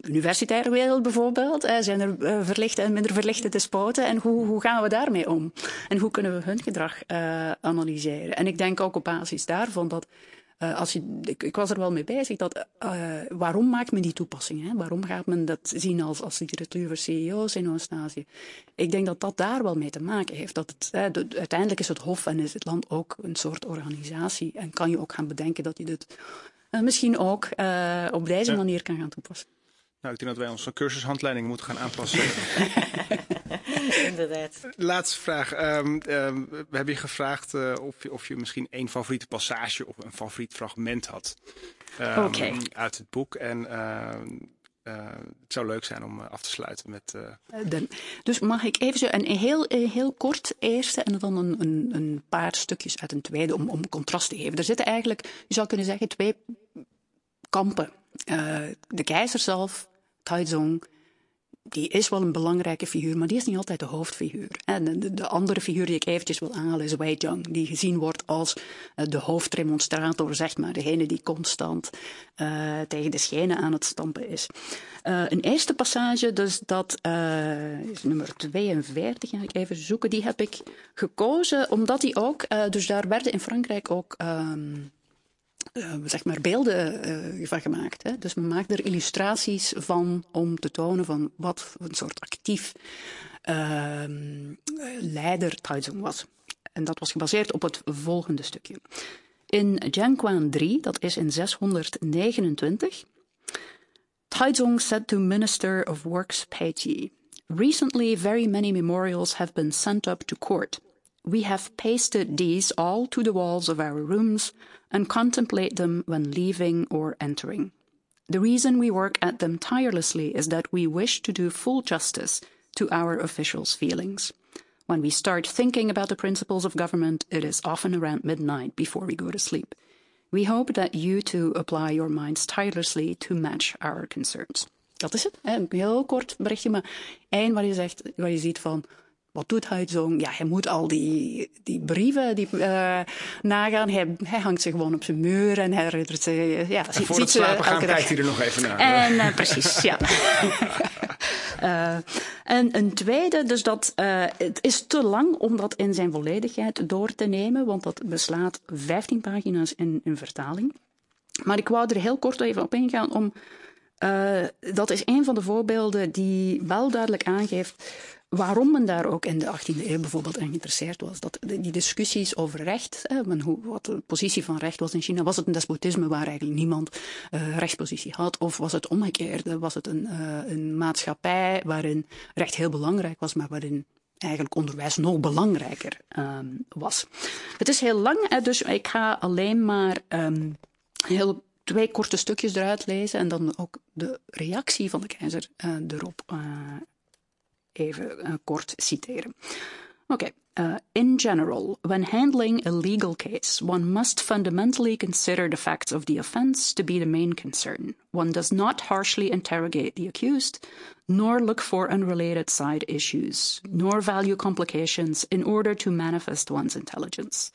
universitaire wereld bijvoorbeeld. Zijn er eh, verlichte en minder verlichte despoten? En hoe, hoe gaan we daarmee om? En hoe kunnen we hun gedrag uh, analyseren? En ik denk ook op basis daarvan dat uh, als je, ik, ik, was er wel mee bezig, dat uh, waarom maakt men die toepassingen? Hè? Waarom gaat men dat zien als, als literatuur voor CEO's in Oost-Azië? Ik denk dat dat daar wel mee te maken heeft. Dat het, de, uiteindelijk is het Hof en is het land ook een soort organisatie. En kan je ook gaan bedenken dat je dit misschien ook op deze ja. manier kan gaan toepassen. Nou, ik denk dat wij onze cursushandleiding moeten gaan aanpassen. *laughs* Inderdaad. Laatste vraag. Um, um, we hebben je gevraagd uh, of, je, of je misschien één favoriete passage of een favoriet fragment had. Um, okay. Uit het boek. En uh, het zou leuk zijn om af te sluiten met. De, dus mag ik even zo een heel, heel kort eerste en dan een, een, een paar stukjes uit een tweede om, om contrast te geven. Er zitten eigenlijk, je zou kunnen zeggen, twee kampen. Uh, de keizer zelf Taizong, die is wel een belangrijke figuur, maar die is niet altijd de hoofdfiguur. En de, de andere figuur die ik eventjes wil aanhalen is Wei Zhang, die gezien wordt als uh, de hoofdremonstrator, zeg maar, degene die constant uh, tegen de schenen aan het stampen is. Uh, een eerste passage, dus dat is nummer 42, ga ik even zoeken, die heb ik gekozen omdat die ook, dus daar werden in Frankrijk ook um, uh, zeg maar beelden uh, van gemaakt. Hè? Dus men maakt er illustraties van om te tonen van wat een soort actief uh, leider Taizong was. En dat was gebaseerd op het volgende stukje. In Jianquan 3, dat is in 629, Taizong said to Minister of Works Peiji, Recently very many memorials have been sent up to court. We have pasted these all to the walls of our rooms and contemplate them when leaving or entering. The reason we work at them tirelessly is that we wish to do full justice to our officials' feelings. When we start thinking about the principles of government, it is often around midnight before we go to sleep. We hope that you too apply your minds tirelessly to match our concerns. Dat is het. Eh, een heel kort berichtje, maar één waar je zegt, waar je ziet van wat doet hij zo? Ja, hij moet al die, die brieven die, uh, nagaan. Hij, hij hangt ze gewoon op zijn muur en hij herinnert ze. Ja, en voor het slapen gaan kijkt hij er nog even naar. En uh, precies, ja. uh, *laughs* en een tweede, dus dat het is te lang om dat in zijn volledigheid door te nemen, want dat beslaat 15 pagina's in, in vertaling. Maar ik wou er heel kort even op ingaan om. dat is een van de voorbeelden die wel duidelijk aangeeft waarom men daar ook in de 18e eeuw bijvoorbeeld aan geïnteresseerd was. Dat die discussies over recht, hè, hoe, wat de positie van recht was in China, was het een despotisme waar eigenlijk niemand uh, rechtspositie had, of was het omgekeerde, was het een, uh, een maatschappij waarin recht heel belangrijk was, maar waarin eigenlijk onderwijs nog belangrijker um, was. Het is heel lang, dus ik ga alleen maar um, heel twee korte stukjes eruit lezen en dan ook de reactie van de keizer uh, erop uh, even uh, kort citeren. Okay. Uh, in general, when handling a legal case, one must fundamentally consider the facts of the offense to be the main concern. One does not harshly interrogate the accused, nor look for unrelated side issues, nor value complications in order to manifest one's intelligence.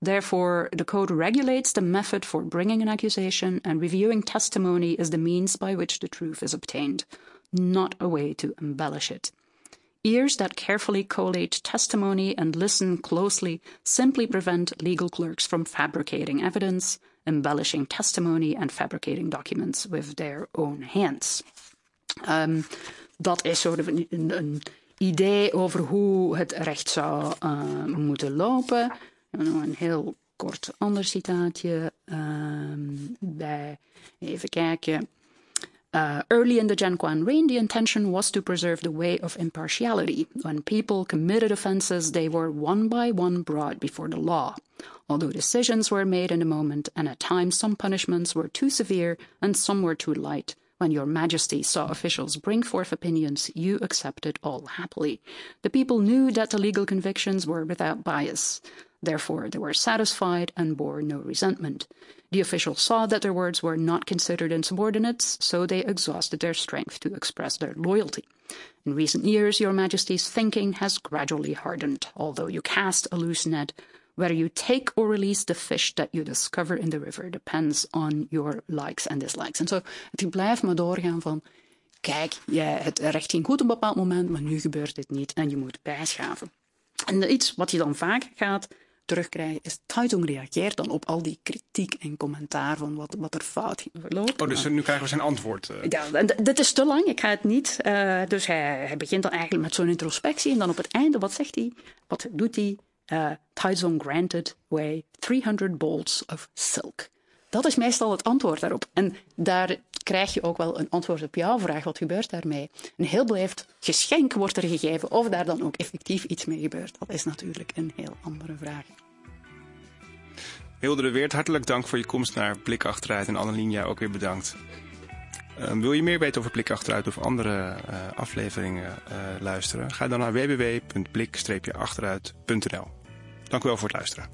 Therefore, the code regulates the method for bringing an accusation, and reviewing testimony is the means by which the truth is obtained, not a way to embellish it. Ears that carefully collate testimony and listen closely simply prevent legal clerks from fabricating evidence, embellishing testimony, and fabricating documents with their own hands. Um, dat is soort een, een, een, idee over hoe het recht zou uh, moeten lopen. Een heel kort ander citaatje um, bij. Even kijken. Uh, early in the Jianquan reign, the intention was to preserve the way of impartiality. When people committed offenses, they were one by one brought before the law. Although decisions were made in a moment, and at times some punishments were too severe and some were too light, when your majesty saw officials bring forth opinions, you accepted all happily. The people knew that the legal convictions were without bias. Therefore, they were satisfied and bore no resentment. The officials saw that their words were not considered insubordinates, so they exhausted their strength to express their loyalty. In recent years, Your Majesty's thinking has gradually hardened. Although you cast a loose net, whether you take or release the fish that you discover in the river depends on your likes and dislikes. En zo, het blijft maar doorgaan van, kijk, je, het recht ging goed op een bepaald moment, maar nu gebeurt dit niet en je moet bijschaven. En iets wat je dan vaak gaat terugkrijgen, is Taitung reageert dan op al die kritiek en commentaar van wat, wat er fout loopt. Oh, dus nu krijgen we zijn antwoord. Uh. Ja, dit is te lang, ik ga het niet. Uh, dus hij, hij, begint dan eigenlijk met zo'n introspectie en dan op het einde, wat zegt hij? Wat doet hij? Uh, granted way 300 bolts of silk. Dat is meestal het antwoord daarop. En daar krijg je ook wel een antwoord op jouw vraag. Wat gebeurt daarmee? Een heel beleefd geschenk wordt er gegeven. Of daar dan ook effectief iets mee gebeurt, dat is natuurlijk een heel andere vraag. Hilde de Weert, hartelijk dank voor je komst naar Blik Achteruit. En Annelien, jij ook weer bedankt. Uh, wil je meer weten over Blik Achteruit of andere uh, afleveringen uh, luisteren? Ga dan naar www.blik-achteruit.nl. Dank u wel voor het luisteren.